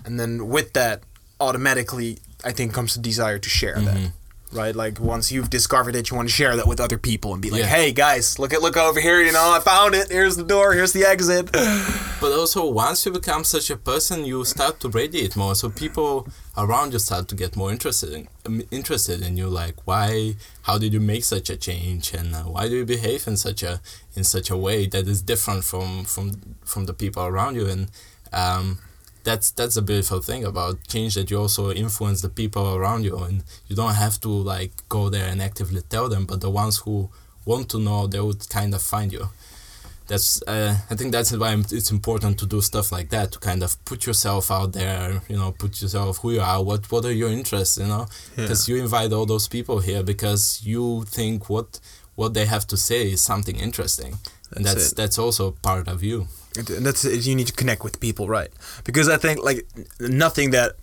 And then with that automatically I think comes the desire to share mm-hmm. that. Right? Like once you've discovered it, you want to share that with other people and be like, Yeah. "Hey guys, look at look over here, you know, I found it. Here's the door. Here's the exit." But also, once you become such a person, you start to radiate more. So people around you start to get more interested in, um, interested in you. Like, why? How did you make such a change? And uh, why do you behave in such a in such a way that is different from from from the people around you? And um, that's that's a beautiful thing about change that you also influence the people around you, and you don't have to like go there and actively tell them. But the ones who want to know, they would kind of find you that's uh, I think that's why it's important to do stuff like that to kind of put yourself out there you know put yourself who you are what what are your interests you know because you invite all those people here because you think what what they have to say is something interesting and That's that's it. that's also part of you And that's. You need to connect with people, right? Because I think like nothing that,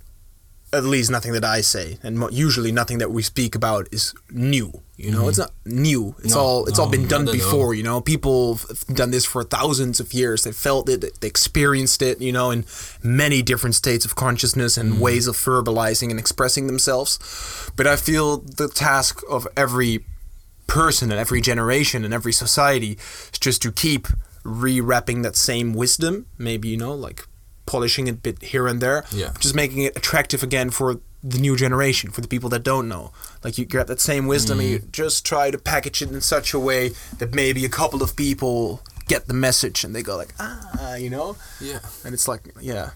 at least nothing that I say, and usually nothing that we speak about is new. You know, mm-hmm. it's not new. It's No, all it's all been done not at all. before. You know, people have done this for thousands of years. They felt it, they experienced it. You know, in many different states of consciousness and mm-hmm. ways of verbalizing and expressing themselves. But I feel the task of every person and every generation and every society is just to keep rewrapping that same wisdom maybe you know like polishing it a bit here and there Yeah. just making it attractive again for the new generation for the people that don't know. Like you grab that same wisdom and you just try to package it in such a way that maybe a couple of people get the message and they go like ah you know? Yeah. And it's like yeah.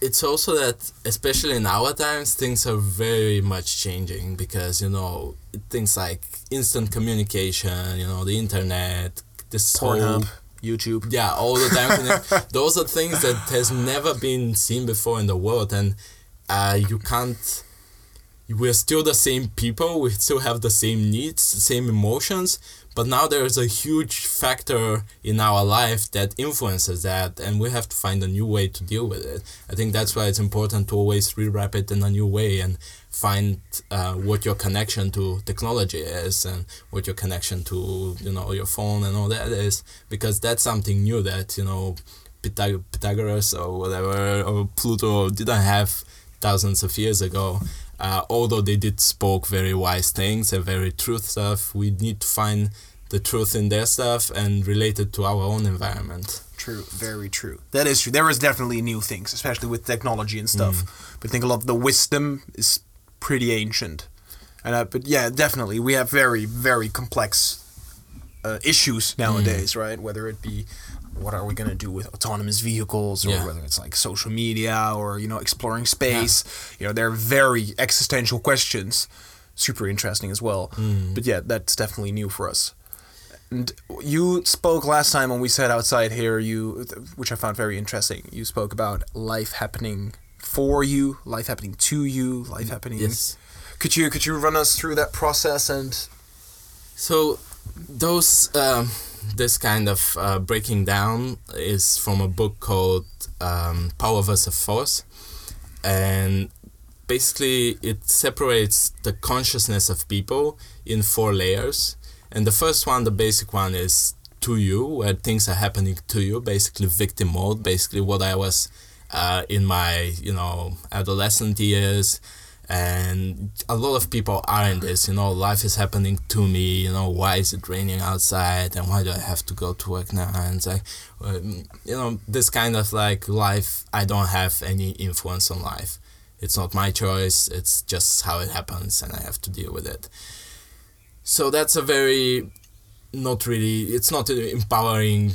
It's also that especially in our times things are very much changing because you know things like instant communication you know the internet this whole Pornhub YouTube. Yeah all the time. Those are things that has never been seen before in the world. And uh, you can't we're still the same people. We still have the same needs same emotions but now there's a huge factor in our life that influences that and we have to find a new way to deal with it. I think that's why it's important to always rewrap it in a new way and find uh, what your connection to technology is and what your connection to you know your phone and all that is because that's something new that you know Pythag- pythagoras or whatever or plato didn't have thousands of years ago uh, although they did spoke very wise things and very truth stuff we need to find the truth in their stuff and relate it to our own environment True, very true. That is true. There is definitely new things, especially with technology and stuff. But I think a lot of the wisdom is pretty ancient. And uh, but yeah, definitely we have very very complex uh, issues nowadays, right? Whether it be what are we gonna do with autonomous vehicles, or Yeah. whether it's like social media, or you know exploring space. You know, they're very existential questions. Super interesting as well. But yeah, that's definitely new for us. And you spoke last time when we sat outside here. You, which I found very interesting. You spoke about life happening for you, life happening to you, life happening. yes Could you could you run us through that process and So those um, this kind of uh, breaking down is from a book called um, Power versus Force, and basically it separates the consciousness of people in four layers. And the first one, the basic one, is to you, where things are happening to you, basically victim mode, basically what I was uh, in my you know adolescent years and a lot of people are in this you know life is happening to me you know why is it raining outside and why do i have to go to work now? And like um, you know this kind of like life i don't have any influence on life. It's not my choice it's just how it happens and i have to deal with it. So that's a very not really it's not an empowering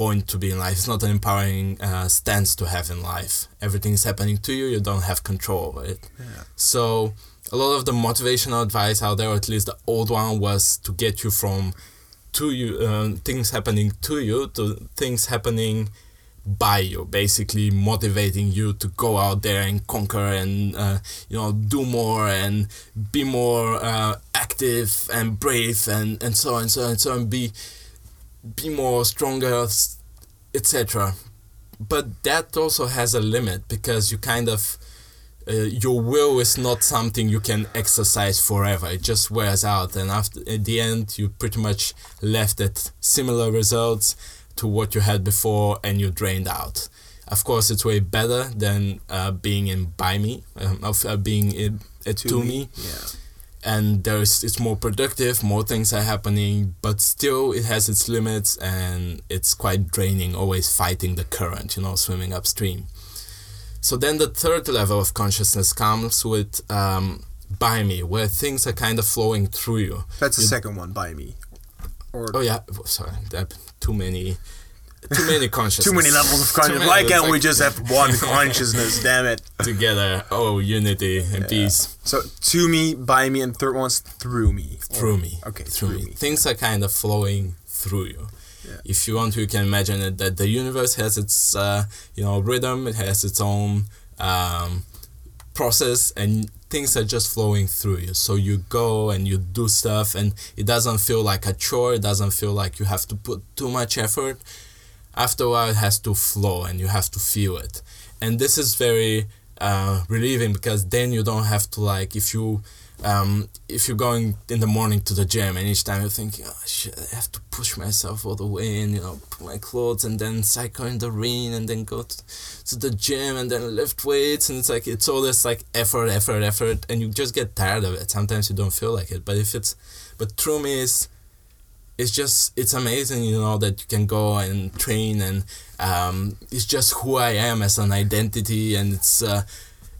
point to be in life. It's not an empowering uh, stance to have in life. Everything's happening to you you don't have control over it. So a lot of the motivational advice out there or at least the old one was to get you from to you um, things happening to you to things happening by you basically motivating you to go out there and conquer and uh, you know do more and be more uh, active and brave and and so on and so on and so on be be more stronger etc but that also has a limit because you kind of uh, your will is not something you can exercise forever. It just wears out. And after at the end you pretty much left at similar results to what you had before and you drained out. Of course it's way better than uh, being in by me um, of uh, being in, to, me. yeah and there's it's more productive more things are happening but still it has its limits and it's quite draining always fighting the current you know swimming upstream. So then the third level of consciousness comes with um, by me where things are kind of flowing through you. That's the You- second one by me. Or oh yeah. Sorry that too many too many consciousness too many levels of consciousness. Why can't we just have one consciousness? Damn it! together oh unity and peace So to me, by me, and third one's through me. through me. Okay, through, through me. me. Things are kind of flowing through you. Yeah. If you want you can imagine it that the universe has its, uh, you know, rhythm. It has its own um, process, and things are just flowing through you. So you go and you do stuff, and it doesn't feel like a chore. It doesn't feel like you have to put too much effort. After a while, it has to flow, and you have to feel it. And this is very uh, relieving because then you don't have to like if you um, if you're going in the morning to the gym and each time you're thinking, oh shit, I have to push myself all the way and you know put my clothes and then cycle in the rain and then go to, to the gym and then lift weights and it's like it's all this like effort, effort, effort, and you just get tired of it. Sometimes you don't feel like it, but if it's but through me is it's just it's amazing you know that you can go and train and um, it's just who i am as an identity and it's uh,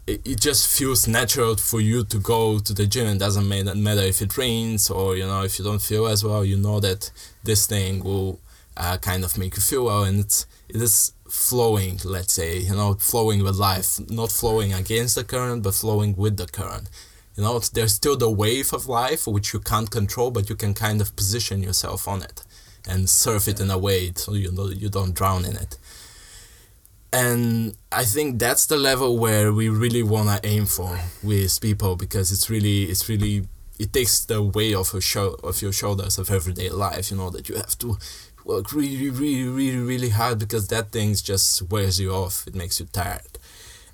it, it just feels natural for you to go to the gym. It doesn't matter, if it rains or you know if you don't feel as well you know that this thing will uh, kind of make you feel well and it's it is flowing let's say you know flowing with life. Not flowing against the current but flowing with the current you know, there's still the wave of life which you can't control, but you can kind of position yourself on it and surf it in a way so you know you don't drown in it. And I think that's the level where we really wanna aim for with people because it's really it's really it takes the weight off your of your shoulders of everyday life. You know that you have to work really, really, really, really hard because that thing just wears you off. It makes you tired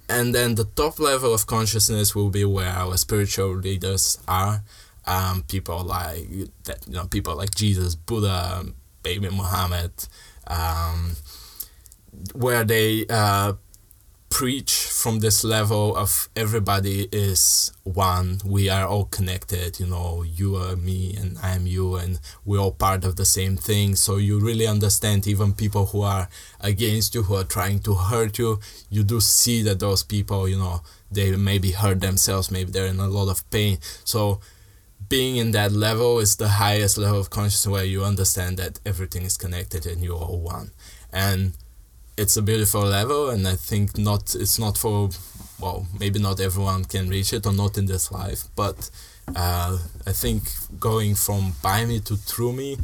and then the top level of consciousness will be where our spiritual leaders are. Um, people like that you know people like jesus buddha baby muhammad um, where they uh, preach from this level of everybody is one. We are all connected you know you are me and i am you and we're all part of the same thing. So you really understand even people who are against you who are trying to hurt you you do see that those people you know they maybe hurt themselves maybe they're in a lot of pain. So being in that level is the highest level of consciousness where you understand that everything is connected and you're all one. And it's a beautiful level and i think not it's not for well maybe not everyone can reach it or not in this life but uh, i think going from by me to through me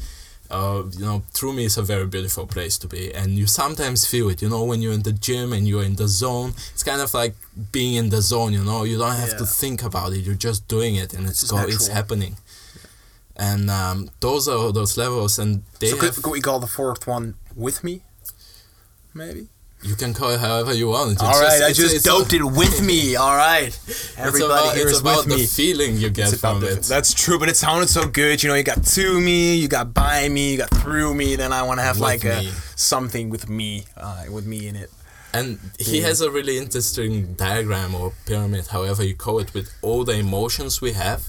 uh, you know through me is a very beautiful place to be and you sometimes feel it you know when you're in the gym and you're in the zone it's kind of like being in the zone you know you don't have to think about it you're just doing it and it's just go, it's happening. And um, those are those levels and they so have could, could we call the fourth one with me? Maybe. you can call it however you want It's All right, I just it's doped a- it with me. All right, It's everybody about, here it's is about with the me. feeling you get It's about from the- it. That's true, but it sounded so good. You know, you got to me, you got by me, you got through me. Then I want to have With like a something with me, uh, with me in it. And he Yeah. has a really interesting diagram or pyramid, however you call it, with all the emotions we have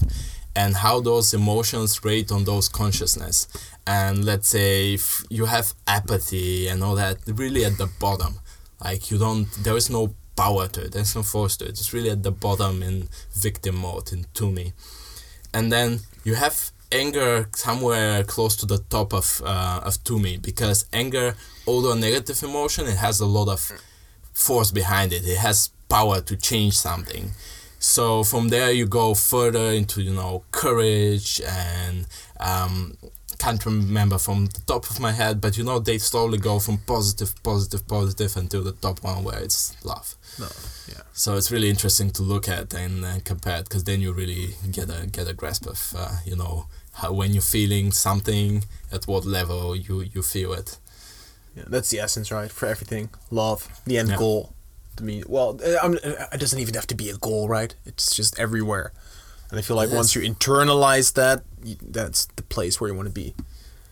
and how those emotions rate on those consciousness. And let's say if you have apathy and all that, really at the bottom, like you don't, there is no power to it, there's no force to it. It's really at the bottom in victim mode, in to me. And then you have anger somewhere close to the top of uh, of to me because anger, although a negative emotion, it has a lot of force behind it. It has power to change something. So from there you go further into you know courage and um, can't remember from the top of my head, but you know they slowly go from positive, positive, positive until the top one where it's love. No, yeah. So it's really interesting to look at and uh, compare because then you really get a get a grasp of uh, you know how when you're feeling something at what level you you feel it. Yeah, that's the essence, right? For everything, love, the end Yeah. goal. To me, well, uh, I'm, uh, it doesn't even have to be a goal, right? It's just everywhere, and I feel like Yes. once you internalize that, that's the place where you want to be.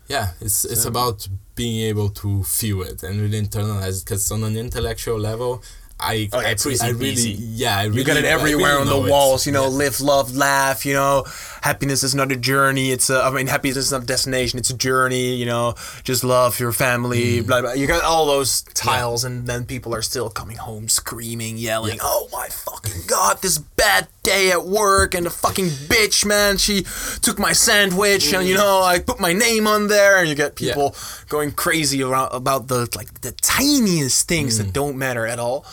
Yeah, it's it's about being able to feel it and really internalize it because on an intellectual level, I Oh, yeah, I, pre- I really yeah I really, You got it everywhere really on the it. walls, you know, Yeah. live, love, laugh, you know. Happiness is not a journey. It's a, I mean, happiness is not a destination. It's a journey, you know. Just love your family, Mm. blah, blah. You got all those tiles, and then people are still coming home screaming, yelling, oh my fucking God, this bad day at work, and the fucking bitch, man, she took my sandwich, and, you know, I put my name on there, and you get Mm. Yeah. people going crazy around, about the, like, the tiniest things Mm. that don't matter at all.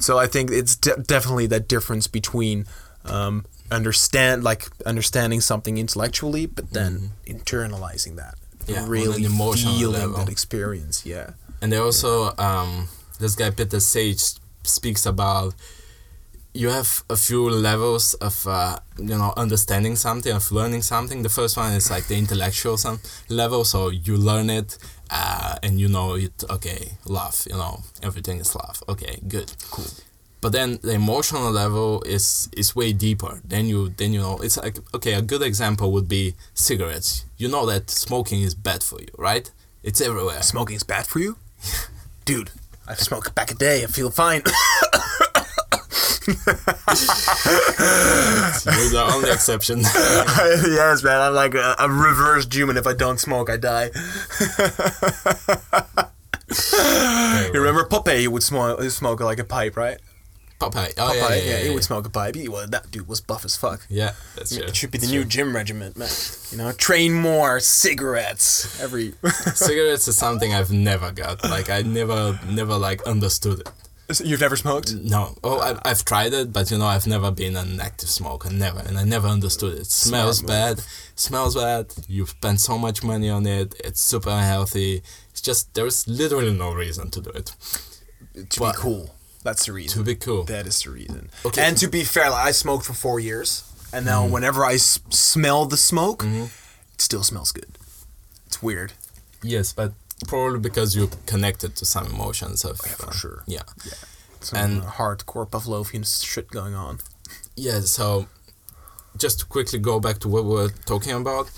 So I think it's de- definitely that difference between um, understand like understanding something intellectually, but then internalizing that, Mm-hmm. Yeah, really emotional feeling level. that experience. Yeah, And they also, um, this guy Peter Sage speaks about you have a few levels of uh, you know understanding something, of learning something. The first one is like the intellectual some level, so you learn it uh, and you know it. Okay, love, you know everything is love. Okay, good, cool. But then the emotional level is is way deeper. Then you then you know it's like okay, a good example would be cigarettes. You know that smoking is bad for you, right? It's everywhere. Smoking is bad for you, dude. I smoked back a day. I feel fine. You're the only exception. yes, man. I'm like a, a reverse human. If I don't smoke, I die. you remember Popeye? He would smoke, he smoke like a pipe, right? Popeye. Oh, Popeye, yeah, yeah, yeah, he would smoke a pipe. He, well, that dude was buff as fuck. Yeah, that's true. It should be the That's new true. gym regiment, man. You know, train more, cigarettes every. Cigarettes is something I've never got. Like I never, never like understood it. You've never smoked? No. Oh, I, I've tried it, but you know, I've never been an active smoker. Never, and I never understood it. Smells move. bad. Smells bad. You spend so much money on it. It's super unhealthy. It's just there's literally no reason to do it. To But- be cool. That's the reason. To be cool. That is the reason. Okay. And to be fair, like, I smoked for four years, and now Mm-hmm. whenever I s- smell the smoke, it still smells good. It's weird. Yes, but probably because you're connected to some emotions of. Yeah, for uh, sure. Yeah. Some And- uh, hardcore Pavlovian shit going on. Yeah, so just to quickly go back to what we were talking about,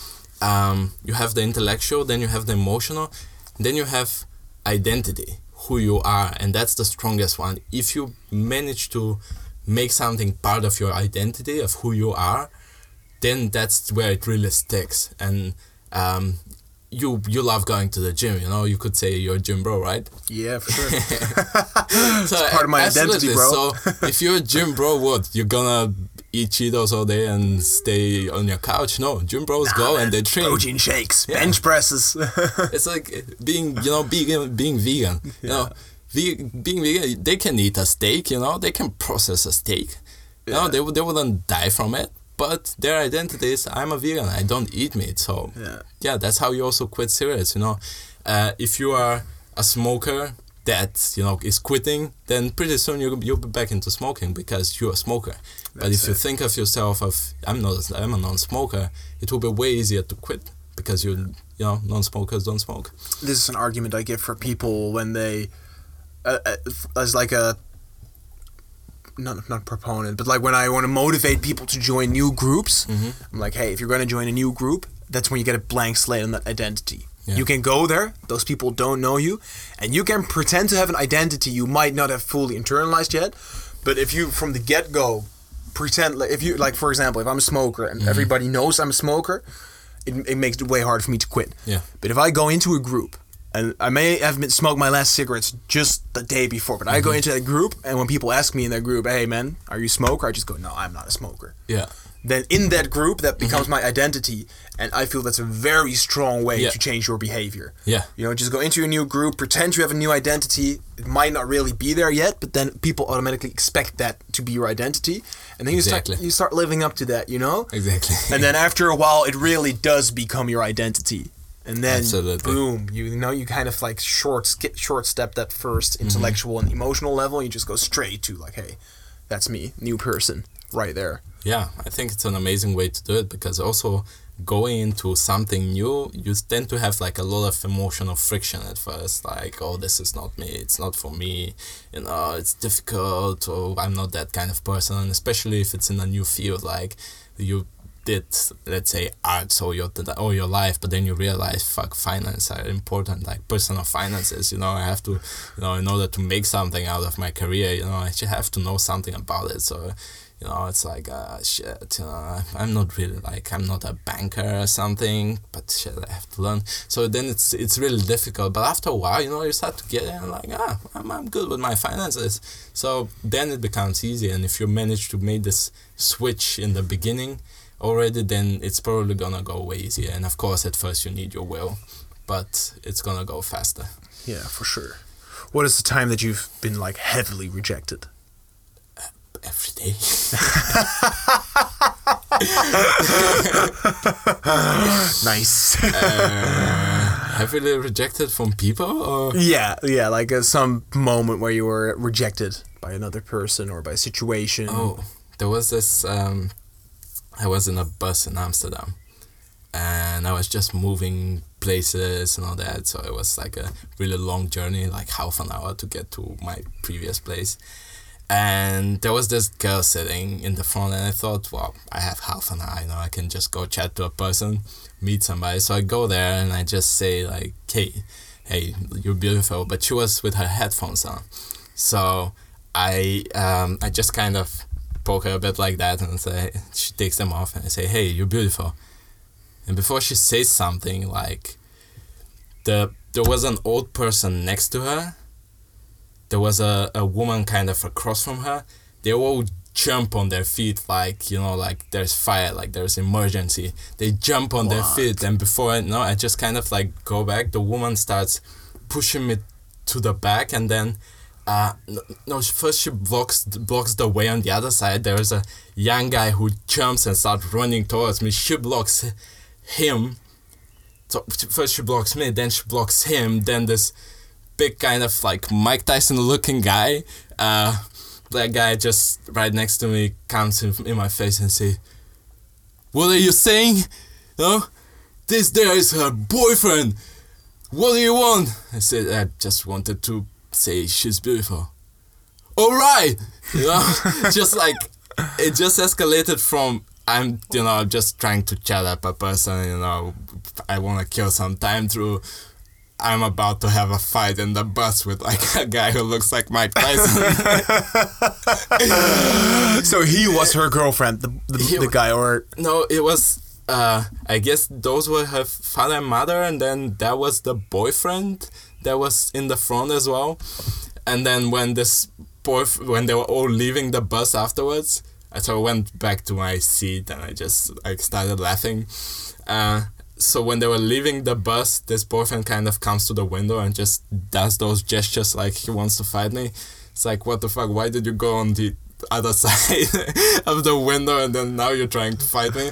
um, you have the intellectual, then you have the emotional, then you have identity, who you are, and that's the strongest one. If you manage to make something part of your identity of who you are, then that's where it really sticks. And um, you you love going to the gym, you know. You could say you're a gym bro, right? Yeah, for sure. so part of my identity, bro. So if you're a gym bro, what you're gonna eat Cheetos all day and stay on your couch? No, gym bros go and they train. Protein shakes, Yeah. bench presses. It's like eh, being, you know, being being vegan. You know, ve- being vegan, they can eat a steak. You know, they can process a steak. You know, they they wouldn't die from it. But their identity is I'm a vegan. I don't eat meat. So Yeah. yeah, that's how you also quit cigarettes. You know, uh, if you are a smoker that you know is quitting, then pretty soon you you'll be back into smoking because you're a smoker. but That's if you think of yourself of I'm not I'm a non-smoker, it will be way easier to quit because you you know non-smokers don't smoke. this is an argument I give for people when they, uh, uh, as like a, not not proponent, but like when I want to motivate people to join new groups, mm-hmm. I'm like, hey, if you're going to join a new group, that's when you get a blank slate on that identity. Yeah. You can go there; those people don't know you, and you can pretend to have an identity you might not have fully internalized yet. But if you, from the get go, pretend like if you like, for example, if I'm a smoker and mm-hmm. everybody knows I'm a smoker, it, it makes it way hard for me to quit. Yeah. But if I go into a group, and I may have been smoked my last cigarettes just the day before, but I go mm-hmm. into that group, and when people ask me in that group, "Hey, man, are you a smoker?" I just go, "No, I'm not a smoker." Yeah. Then in mm-hmm. that group, that mm-hmm. becomes my identity, and I feel that's a very strong way Yeah. to change your behavior. Yeah. You know, just go into a new group, pretend you have a new identity. It might not really be there yet, but then people automatically expect that to be your identity, and then you Exactly. start you start living up to that. You know. Exactly. and then after a while it really does become your identity and then Absolutely. boom you know you kind of like short sk- short step that 1st Mm-hmm. intellectual and emotional level and you just go straight to like hey that's me new person right there Yeah, I think it's an amazing way to do it because also going into something new, you tend to have like a lot of emotional friction at first. Like, oh, this is not me. It's not for me. You know, it's difficult. Or I'm not that kind of person. Especially if it's in a new field. Like, you did let's say arts all your all your life but then you realize fuck finance are important like personal finances you know i have to you know in order to make something out of my career you know i have to know something about it. So you know it's like uh shit you know i'm not really like i'm not a banker or something but shit i have to learn. So then it's it's really difficult but after a while you know you start to get it and like ah i'm, I'm good with my finances. So then it becomes easy and if you manage to make this switch in the beginning already then it's probably gonna go way easier and of course at first you need your will but it's gonna go faster Yeah, for sure. What is the time that you've been like heavily rejected? every day Nice. uh, heavily rejected from people or yeah, yeah, like uh, some moment where you were rejected by another person or by a situation. Oh, there was this. Um, I was in a bus in Amsterdam, and I was just moving places and all that. So it was like a really long journey, like half an hour to get to my previous place. And there was this girl sitting in the front, and I thought, well, I have half an hour, you know, I can just go chat to a person, meet somebody. So I go there and I just say like, hey, hey, you're beautiful. But she was with her headphones on, so I um, I just kind of poke her a bit like that and say she takes them off and I say, "Hey, you're beautiful." And before she says something, like the there was an old person next to her. There was a, a woman kind of across from her. They all jump on their feet like you know like there's fire like there's emergency they jump on their feet and before i know i just kind of like go back the woman starts pushing me to the back and then uh no, no first she blocks blocks the way on the other side. There's a young guy who jumps and starts running towards me. She blocks him. So first she blocks me then she blocks him then this big kind of like mike tyson looking guy. Uh that guy just right next to me comes in, in my face and say what are you saying? No? This there is her boyfriend. What do you want? I said i just wanted to say she's beautiful. All right you know just like it just escalated from i'm you know just trying to chat up a person you know i want to kill some time through i'm about to have a fight in the bus with like a guy who looks like mike tyson. So he was her girlfriend, the, the, He the guy, or? No, it was. Uh, I guess those were her father and mother, and then that was the boyfriend that was in the front as well. And then when this boy, when they were all leaving the bus afterwards, so I went back to my seat and I just like started laughing. Uh, so when they were leaving the bus, this boyfriend kind of comes to the window and just does those gestures like he wants to fight me. It's like, what the fuck? Why did you go on the other side of the window and then now you're trying to fight me?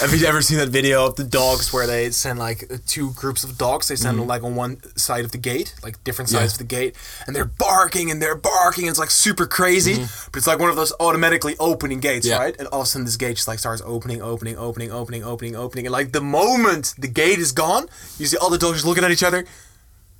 have you ever seen that video of the dogs where they send like two groups of dogs? They send them like on one side of the gate, like different sides Yeah. of the gate, and they're barking and they're barking. And It's like super crazy, mm-hmm. but it's like one of those automatically opening gates, Yeah. right? And all of a sudden, this gate just like starts opening, opening, opening, opening, opening, opening, and like the moment the gate is gone, you see all the dogs just looking at each other.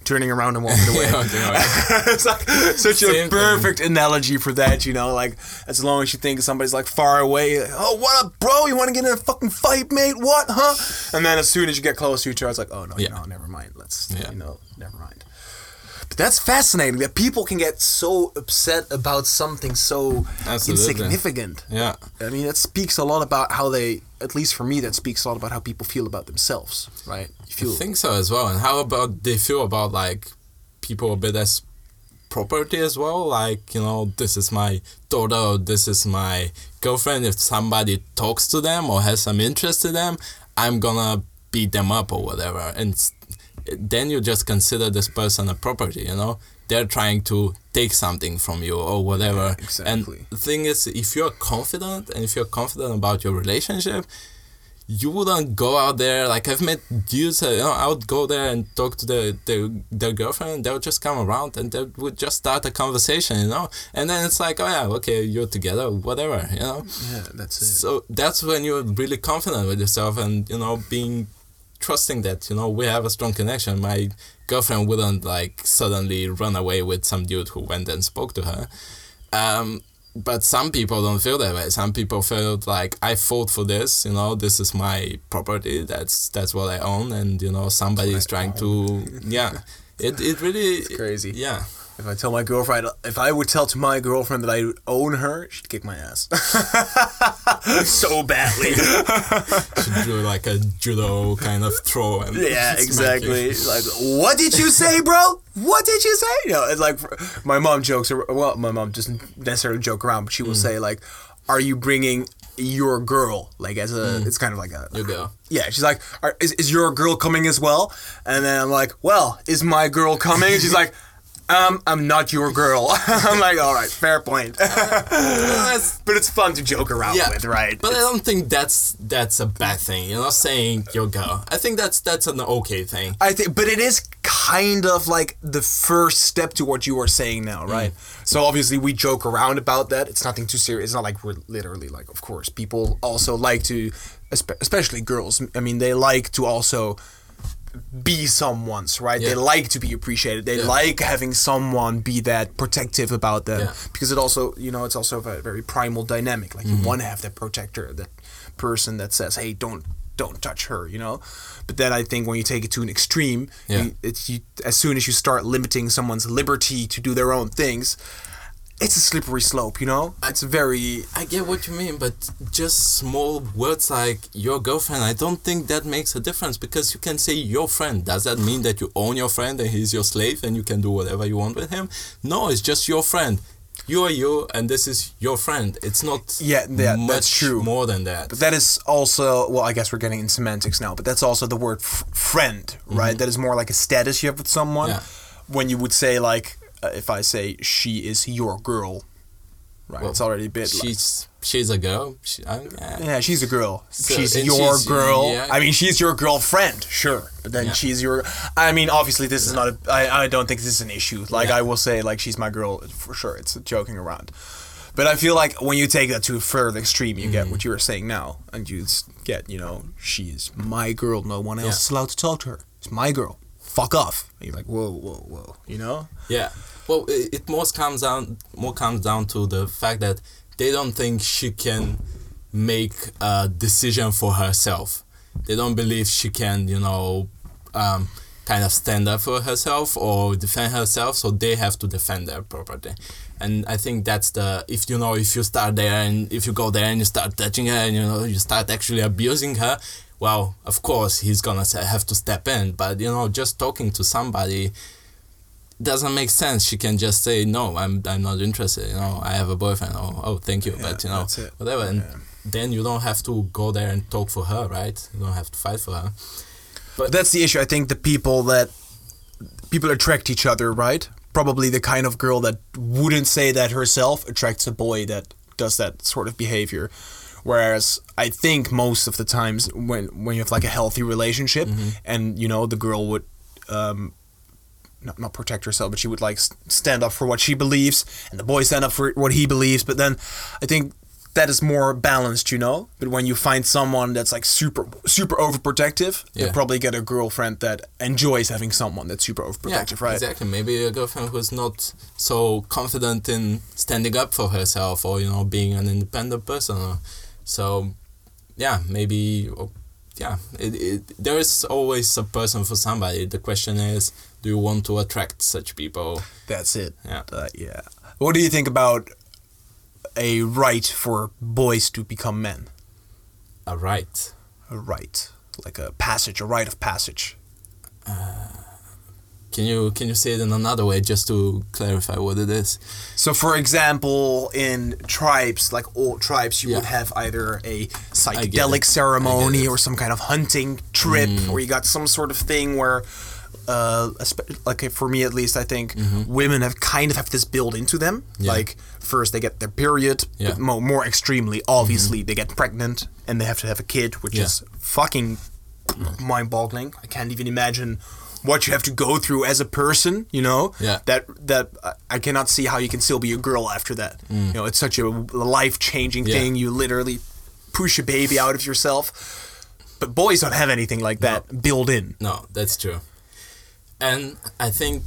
Turning around and walking away. It's like such a Same thing. perfect analogy for that, you know. Like as long as you think somebody's like far away, like, oh what up, bro? You want to get in a fucking fight, mate? What, huh? And then as soon as you get close to each other, it's like, oh no, Yeah. no, never mind. Let's, Yeah. you know, never mind. But that's fascinating that people can get so upset about something so Absolutely. insignificant. Yeah. I mean, that speaks a lot about how they, at least for me, that speaks a lot about how people feel about themselves, right? You I think so as well. And how about they feel about like people a bit as property as well? Like, you know, this is my daughter or this is my girlfriend. If somebody talks to them or has some interest in them, I'm gonna beat them up or whatever. And then you just consider this person a property, you know? They're trying to take something from you or whatever. exactly. And the thing is, if you're confident and if you're confident about your relationship, you wouldn't go out there like I've met dudes. Uh, you know, I would go there and talk to their their, their girlfriend. They would just come around and they would just start a conversation, you know. And then it's like, oh yeah, okay, you're together, whatever, you know. yeah, that's it. So that's when you're really confident with yourself and you know being trusting that you know we have a strong connection. My girlfriend wouldn't like suddenly run away with some dude who went and spoke to her. Um, but some people don't feel that way. Some people feel like I fought for this. You know, this is my property. That's that's what I own, and you know, somebody is trying to. Yeah, it it really crazy. Yeah. If I tell my girlfriend, if I would tell to my girlfriend that I own her, she'd kick my ass so badly. Should do like a judo kind of throw and yeah, exactly. Like, what did you say, bro? What did you say? You know, it's like my mom jokes. ar- Well, my mom doesn't necessarily joke around, but she will mm. say like, "Are you bringing your girl?" Like as a, mm. it's kind of like a You go. Yeah, she's like, Are, is, is your girl coming as well? And then I'm like, well, is my girl coming? And she's like, um, I'm not your girl. I'm like, all right, fair point. But it's fun to joke around yeah, with, right? But I don't think that's that's a bad thing. You're not saying your girl. I think that's that's an okay thing. I think, but it is kind of like the first step to what you are saying now, right? So obviously we joke around about that. It's nothing too serious. It's not like we're literally like, of course, people also like to, especially girls. I mean, they like to also be someone's, right? They like to be appreciated. They Yeah. like having someone be that protective about them Yeah. because it also, you know, it's also a very primal dynamic. Like Mm-hmm. you want to have that protector, that person that says, "Hey, don't don't touch her," you know. But then I think when you take it to an extreme, Yeah. you, it's you as soon as you start limiting someone's liberty to do their own things, it's a slippery slope, you know. It's very I get what you mean, but just small words like your girlfriend, I don't think that makes a difference because you can say your friend. Does that mean that you own your friend and he's your slave and you can do whatever you want with him? No, it's just your friend. You are you, and this is your friend. It's not Yeah, that- much that's true. more than that. But that is also well, I guess we're getting in semantics now. But that's also the word f- friend, right? That is more like a status you have with someone. Mm-hmm. Yeah. When you would say like, if I say she is your girl, right? Well, it's already a bit. like, she's she's a girl. She, yeah. yeah, she's a girl. So- she's your she's- girl. yeah. I mean, she's your girlfriend, sure. But then Yeah. she's your. I mean, obviously, this is not a. I, I don't think this is an issue. Like, Yeah. I will say, like, she's my girl for sure. It's joking around. But I feel like when you take that to a further extreme, you Mm-hmm. get what you were saying now, and you get, you know, she's my girl. No one else is allowed to talk to her. It's my girl. Fuck off. And you're like, whoa, whoa, whoa. You know? Yeah. Well, it, it more comes down more comes down to the fact that they don't think she can make a decision for herself. They don't believe she can, you know, um, kind of stand up for herself or defend herself. So they have to defend their property. And I think that's the if you know if you start there and if you go there and you start touching her and you know you start actually abusing her, well, of course he's gonna have to step in. But you know, just talking to somebody doesn't make sense. She can just say no, I'm I'm not interested. You know, I have a boyfriend. Oh, oh, thank you, but you know, whatever. And Yeah. then you don't have to go there and talk for her, right? You don't have to fight for her. But that's the issue. I think the people that people attract each other, right? Probably the kind of girl that wouldn't say that herself attracts a boy that does that sort of behavior. Whereas I think most of the times when when you have like a healthy relationship and you know the girl would um, not, not protect herself, but she would like stand up for what she believes, and the boy stand up for what he believes. But then I think that is more balanced, you know. But when you find someone that's like super super overprotective, Yeah. you probably get a girlfriend that enjoys having someone that's super overprotective, right? Exactly. Maybe a girlfriend who's not so confident in standing up for herself or you know being an independent person. Or, so, yeah, maybe. oh, Yeah, it, it, there is always a person for somebody. The question is, do you want to attract such people? That's it. Yeah. Uh, yeah. What do you think about a rite for boys to become men? A right. A rite, like a passage, a rite of passage. Can you can you say it in another way just to clarify what it is? So, for example, in tribes, like all tribes, you would have either a psychedelic ceremony or some kind of hunting trip, or you got some sort of thing where, uh, like for me at least, I think women have kind of have this built into them. Yeah. Like first they get their period, Yeah. more, more extremely, obviously they get pregnant and they have to have a kid, which Yeah. is fucking mind-boggling. I can't even imagine what you have to go through as a person. You know, Yeah. that that I- cannot see how you can still be a girl after that. You know, it's such a life-changing Mm. Yeah. thing. You literally push a baby out of yourself. But boys don't have anything like that built in. No, that's true. And I think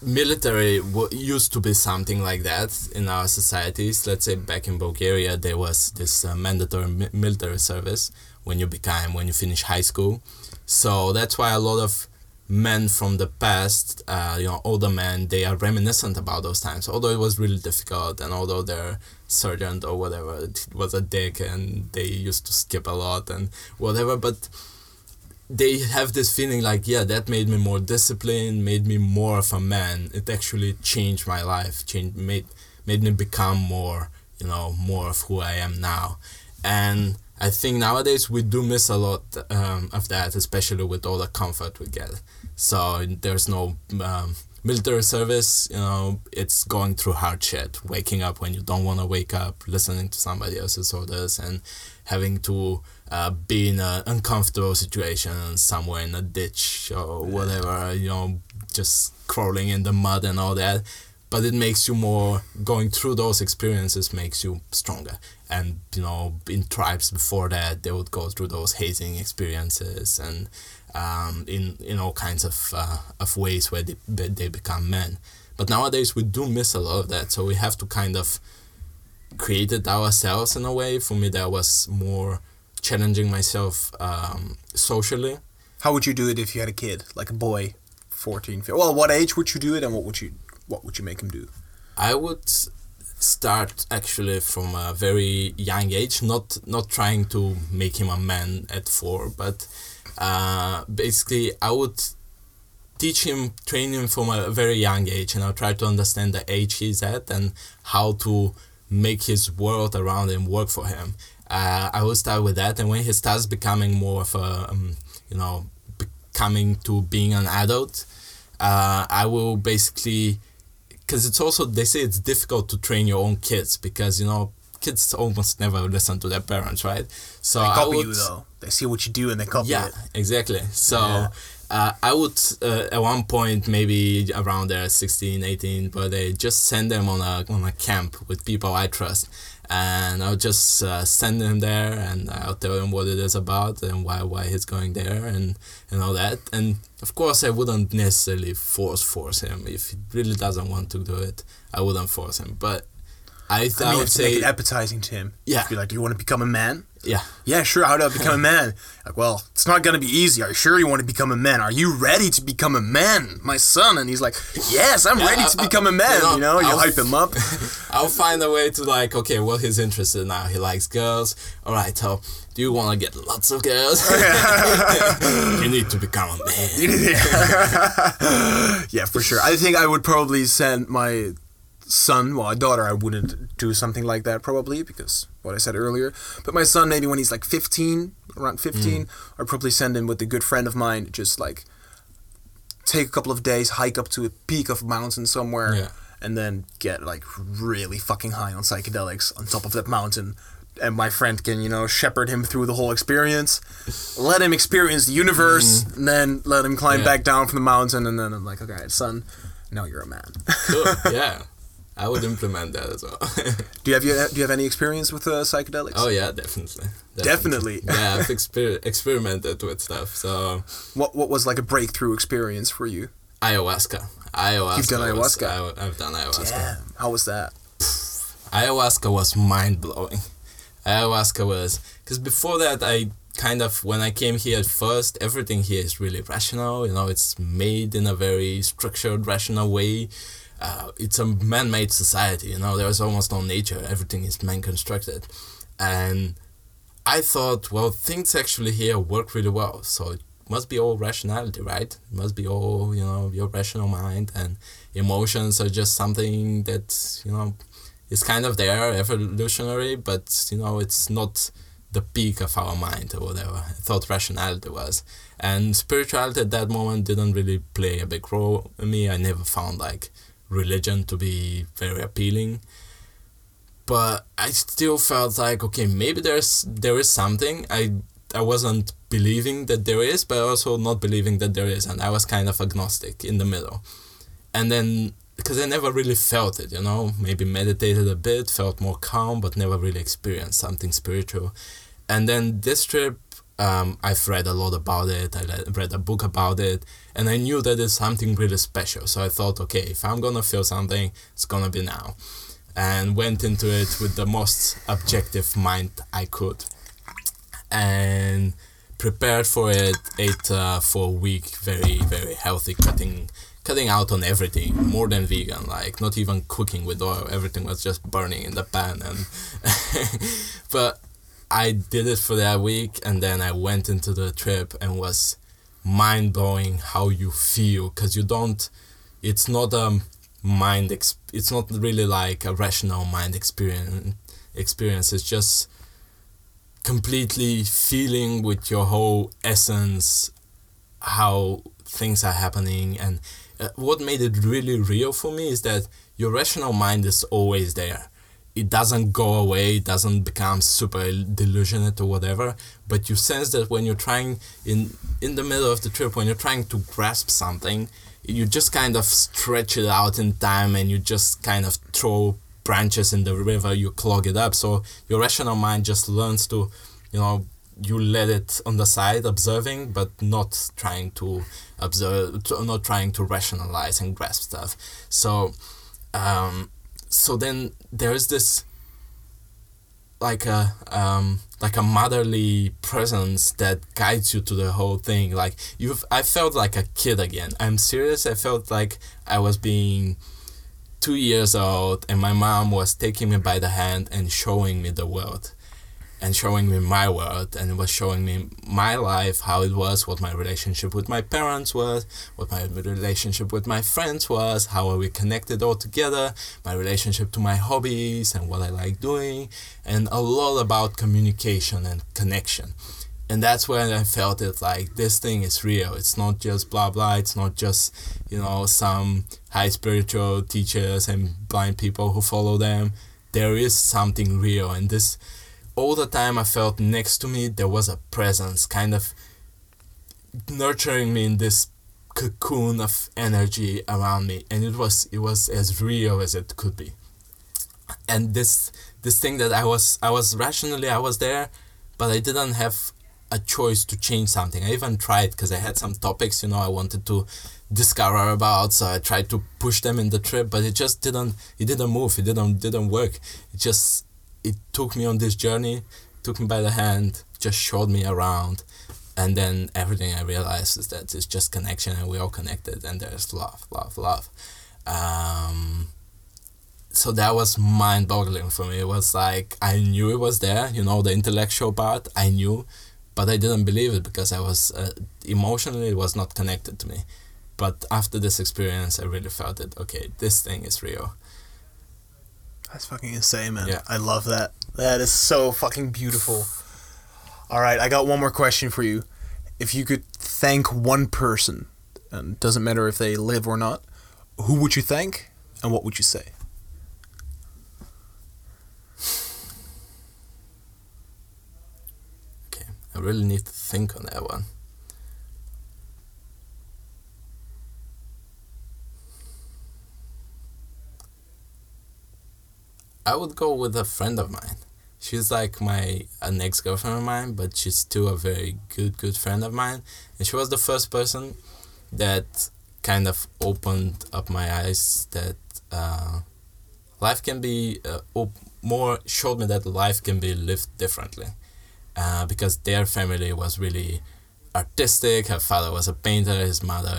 military w- used to be something like that in our societies. Let's say back in Bulgaria, there was this uh, mandatory mi- military service when you became when you finish high school. So that's why a lot of men from the past, uh, you know, older men, they are reminiscent about those times. Although it was really difficult, and although their sergeant or whatever was a dick, and they used to skip a lot and whatever, but they have this feeling like yeah that made me more disciplined made me more of a man. It actually changed my life changed made made me become more you know more of who i am now. And i think nowadays we do miss a lot um, of that especially with all the comfort we get. So there's no um, military service you know it's going through hard shit. Waking up when you don't want to wake up listening to somebody else's orders and having to uh, be in an uncomfortable situation somewhere in a ditch or whatever, you know, just crawling in the mud and all that. But it makes you more, going through those experiences makes you stronger. And, you know, in tribes before that, they would go through those hazing experiences and um, in, in all kinds of, uh, of ways where they, they become men. But nowadays, we do miss a lot of that. So we have to kind of create it ourselves in a way. For me, that was more challenging myself um, socially. How would you do it if you had a kid, like a boy, 14, 15? Well, what age would you do it, and what would you what would you make him do? I would start actually from a very young age, not not trying to make him a man at four, but uh, basically I would teach him, train him from a very young age, and I'll try to understand the age he's at and how to make his world around him work for him. Uh, I will start with that, and when he starts becoming more of a, um, you know, coming to being an adult, uh, I will basically, because it's also they say it's difficult to train your own kids because you know kids almost never listen to their parents, right? So They I would, you though. They see what you do and they copy yeah, it. exactly. So Yeah. uh, I would uh, at one point maybe around there 16, 18, but they just send them on a on a camp with people I trust, and I'll just uh, send him there and I'll tell him what it is about and why why he's going there and and all that. And of course I wouldn't necessarily force force him if he really doesn't want to do it. I wouldn't force him, but. I, th- I I would to make say, it appetizing to him. Yeah. Be like, do you want to become a man? Yeah, Yeah, sure. How do I become a man? Like, well, it's not gonna be easy. Are you sure you want to become a man? Are you ready to become a man, my son? And he's like, yes, I'm ready to I- I- become a man. you know, You know, you hype him up. I'll find a way to like, okay, well, he's interested now. He likes girls. All right, so do you want to get lots of girls? you need to become a man. yeah, for sure. I think I would probably send my son, well, a daughter, I wouldn't do something like that probably because what I said earlier. But my son, maybe when he's like 15, around 15, Mm. I'd probably send him with a good friend of mine, just like take a couple of days, hike up to a peak of a mountain somewhere, Yeah. and then get like really fucking high on psychedelics on top of that mountain. And my friend can, you know, shepherd him through the whole experience, let him experience the universe, and then let him climb Mm. Yeah. back down from the mountain. And then I'm like, okay, son, now you're a man. Cool. Yeah, I would implement that as well. do you have you do you have any experience with uh, psychedelics? oh yeah, definitely. Definitely. yeah, I've exper- experimented with stuff. So What what was like a breakthrough experience for you? ayahuasca. Ayahuasca. You've done was- ayahuasca? I, have done ayahuasca. Damn, how was that? ayahuasca was mind blowing. Ayahuasca was because before that I kind of when I came here at first everything here is really rational. You know, it's made in a very structured, rational way. Uh, it's a man-made society. You know, there's almost no nature. Everything is man-constructed, and I thought, well, things actually here work really well. So it must be all rationality, right? It must be all you know your rational mind and emotions are just something that you know is kind of there, evolutionary, but you know it's not the peak of our mind or whatever. I thought rationality was, and spirituality at that moment didn't really play a big role in me. I never found like religion to be very appealing but I still felt like okay, maybe there's there is something. I I wasn't believing that there is, but also not believing that there is, and I was kind of agnostic in the middle. And then because I never really felt it, you know, maybe meditated a bit, felt more calm, but never really experienced something spiritual. And then this trip, um, I've read a lot about it. I read a book about it, and I knew that it's something really special. So I thought, okay, if I'm gonna feel something, it's gonna be now, and went into it with the most objective mind I could, and prepared for it. Ate uh, for a week, very very healthy, cutting cutting out on everything, more than vegan. Like not even cooking with oil. Everything was just burning in the pan, and but I did it for that week and then I went into the trip and was mind blowing how you feel because you don't it's not a mind ex- it's not really like a rational mind experience experience. It's just completely feeling with your whole essence how things are happening. And uh, what made it really real for me is that your rational mind is always there it doesn't go away, it doesn't become super delusional or whatever, but you sense that when you're trying in in the middle of the trip, when you're trying to grasp something, you just kind of stretch it out in time and you just kind of throw branches in the river, you clog it up. So your rational mind just learns to, you know, you let it on the side observing, but not trying to observe, not trying to rationalize and grasp stuff. So, um, so then there's this like a um like a motherly presence that guides you to the whole thing. Like you've i felt like a kid again. I'm serious. I felt like i was being two years old and my mom was taking me by the hand and showing me the world and showing me my world and it was showing me my life how it was what my relationship with my parents was what my relationship with my friends was how are we connected all together my relationship to my hobbies and what i like doing and a lot about communication and connection. And that's when i felt it like this thing is real. It's not just blah blah. It's not just you know some high spiritual teachers and blind people who follow them. There is something real and this all the time I felt next to me there was a presence kind of nurturing me in this cocoon of energy around me. And it was it was as real as it could be. And this this thing that I was I was rationally I was there but I didn't have a choice to change something. I even tried because I had some topics you know I wanted to discover about so I tried to push them in the trip but it just didn't it didn't move it didn't didn't work. It just it took me on this journey, took me by the hand, just showed me around, and then everything I realized is that it's just connection and we're all connected and there's love, love, love. Um, so that was mind boggling for me. It was like I knew it was there, you know, the intellectual part, I knew, but I didn't believe it because I was uh, emotionally, it was not connected to me. But after this experience, I really felt it okay, this thing is real that's fucking insane, man. Yeah. I love that. That is so fucking beautiful. All right, I got one more question for you. If you could thank one person, and doesn't matter if they live or not, who would you thank and what would you say? Okay, I really need to think on that one. I would go with a friend of mine. She's like my an ex girlfriend of mine, but she's still a very good good friend of mine, and she was the first person that kind of opened up my eyes that uh, life can be uh, op- more showed me that life can be lived differently, uh, because their family was really artistic. Her father was a painter, his mother,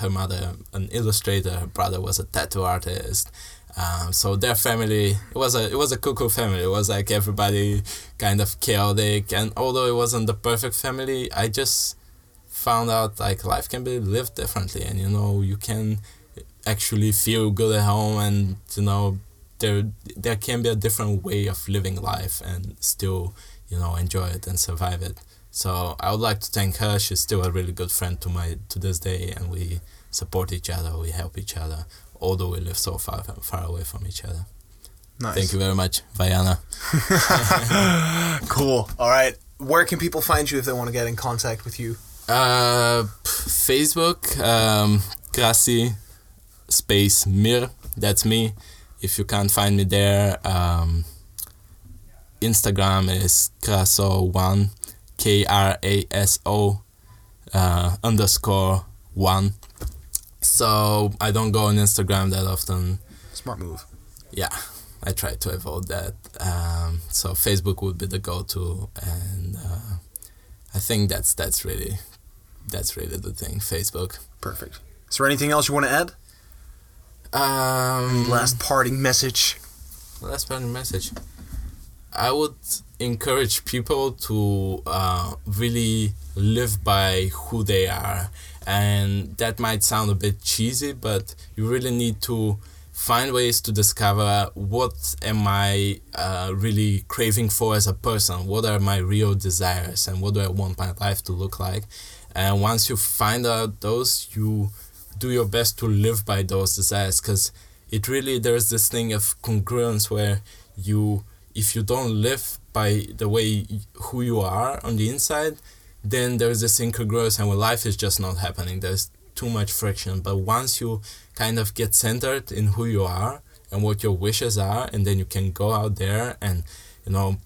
her mother, an illustrator. Her brother was a tattoo artist. Um, so their family it was a it was a cuckoo family. It was like everybody kind of chaotic, and although it wasn't the perfect family, I just found out like life can be lived differently, and you know you can actually feel good at home, and you know there there can be a different way of living life and still you know enjoy it and survive it. So I would like to thank her. She's still a really good friend to my to this day, and we support each other. We help each other although we live so far far away from each other. Nice. Thank you very much, Vaiana. cool. All right. Where can people find you if they want to get in contact with you? Uh, Facebook, um, Krasi space Mir. That's me. If you can't find me there, um, Instagram is Kraso1, K R A S O uh, underscore one. So I don't go on Instagram that often. Smart move. Yeah, I try to avoid that. Um, so Facebook would be the go-to, and uh, I think that's that's really that's really the thing. Facebook. Perfect. Is there anything else you want to add? Um, Last parting message. last parting message. I would encourage people to uh, really live by who they are, and that might sound a bit cheesy, but you really need to find ways to discover what am I uh, really craving for as a person, what are my real desires, and what do I want my life to look like. And once you find out those, you do your best to live by those desires because it really there's this thing of congruence where you if you don't live by the way who you are on the inside then there's this incongruence and when life is just not happening. There's too much friction. But once you kind of get centered in who you are and what your wishes are and then you can go out there and you know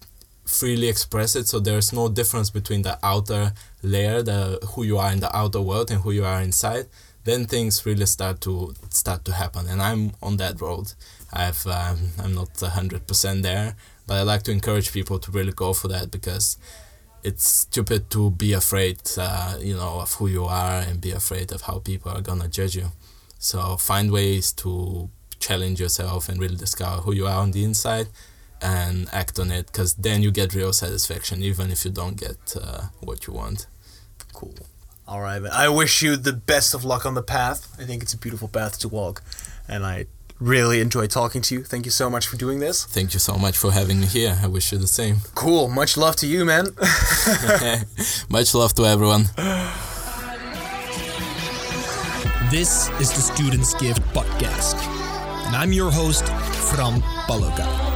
freely express it. So there's no difference between the outer layer the who you are in the outer world and who you are inside. Then things really start to start to happen. And i'm on that road. I've um, i'm not 100% there but i like to encourage people to really go for that because it's stupid to be afraid uh, you know of who you are and be afraid of how people are gonna judge you so find ways to challenge yourself and really discover who you are on the inside and act on it because then you get real satisfaction even if you don't get uh, what you want Cool. All right. I wish you the best of luck on the path. I think it's a beautiful path to walk, and I really enjoyed talking to you. Thank you so much for doing this. thank you so much for having me here i wish you the same Cool. Much love to you, man. much love to everyone This is the Students Gift Podcast. And I'm your host, Fran Paloka.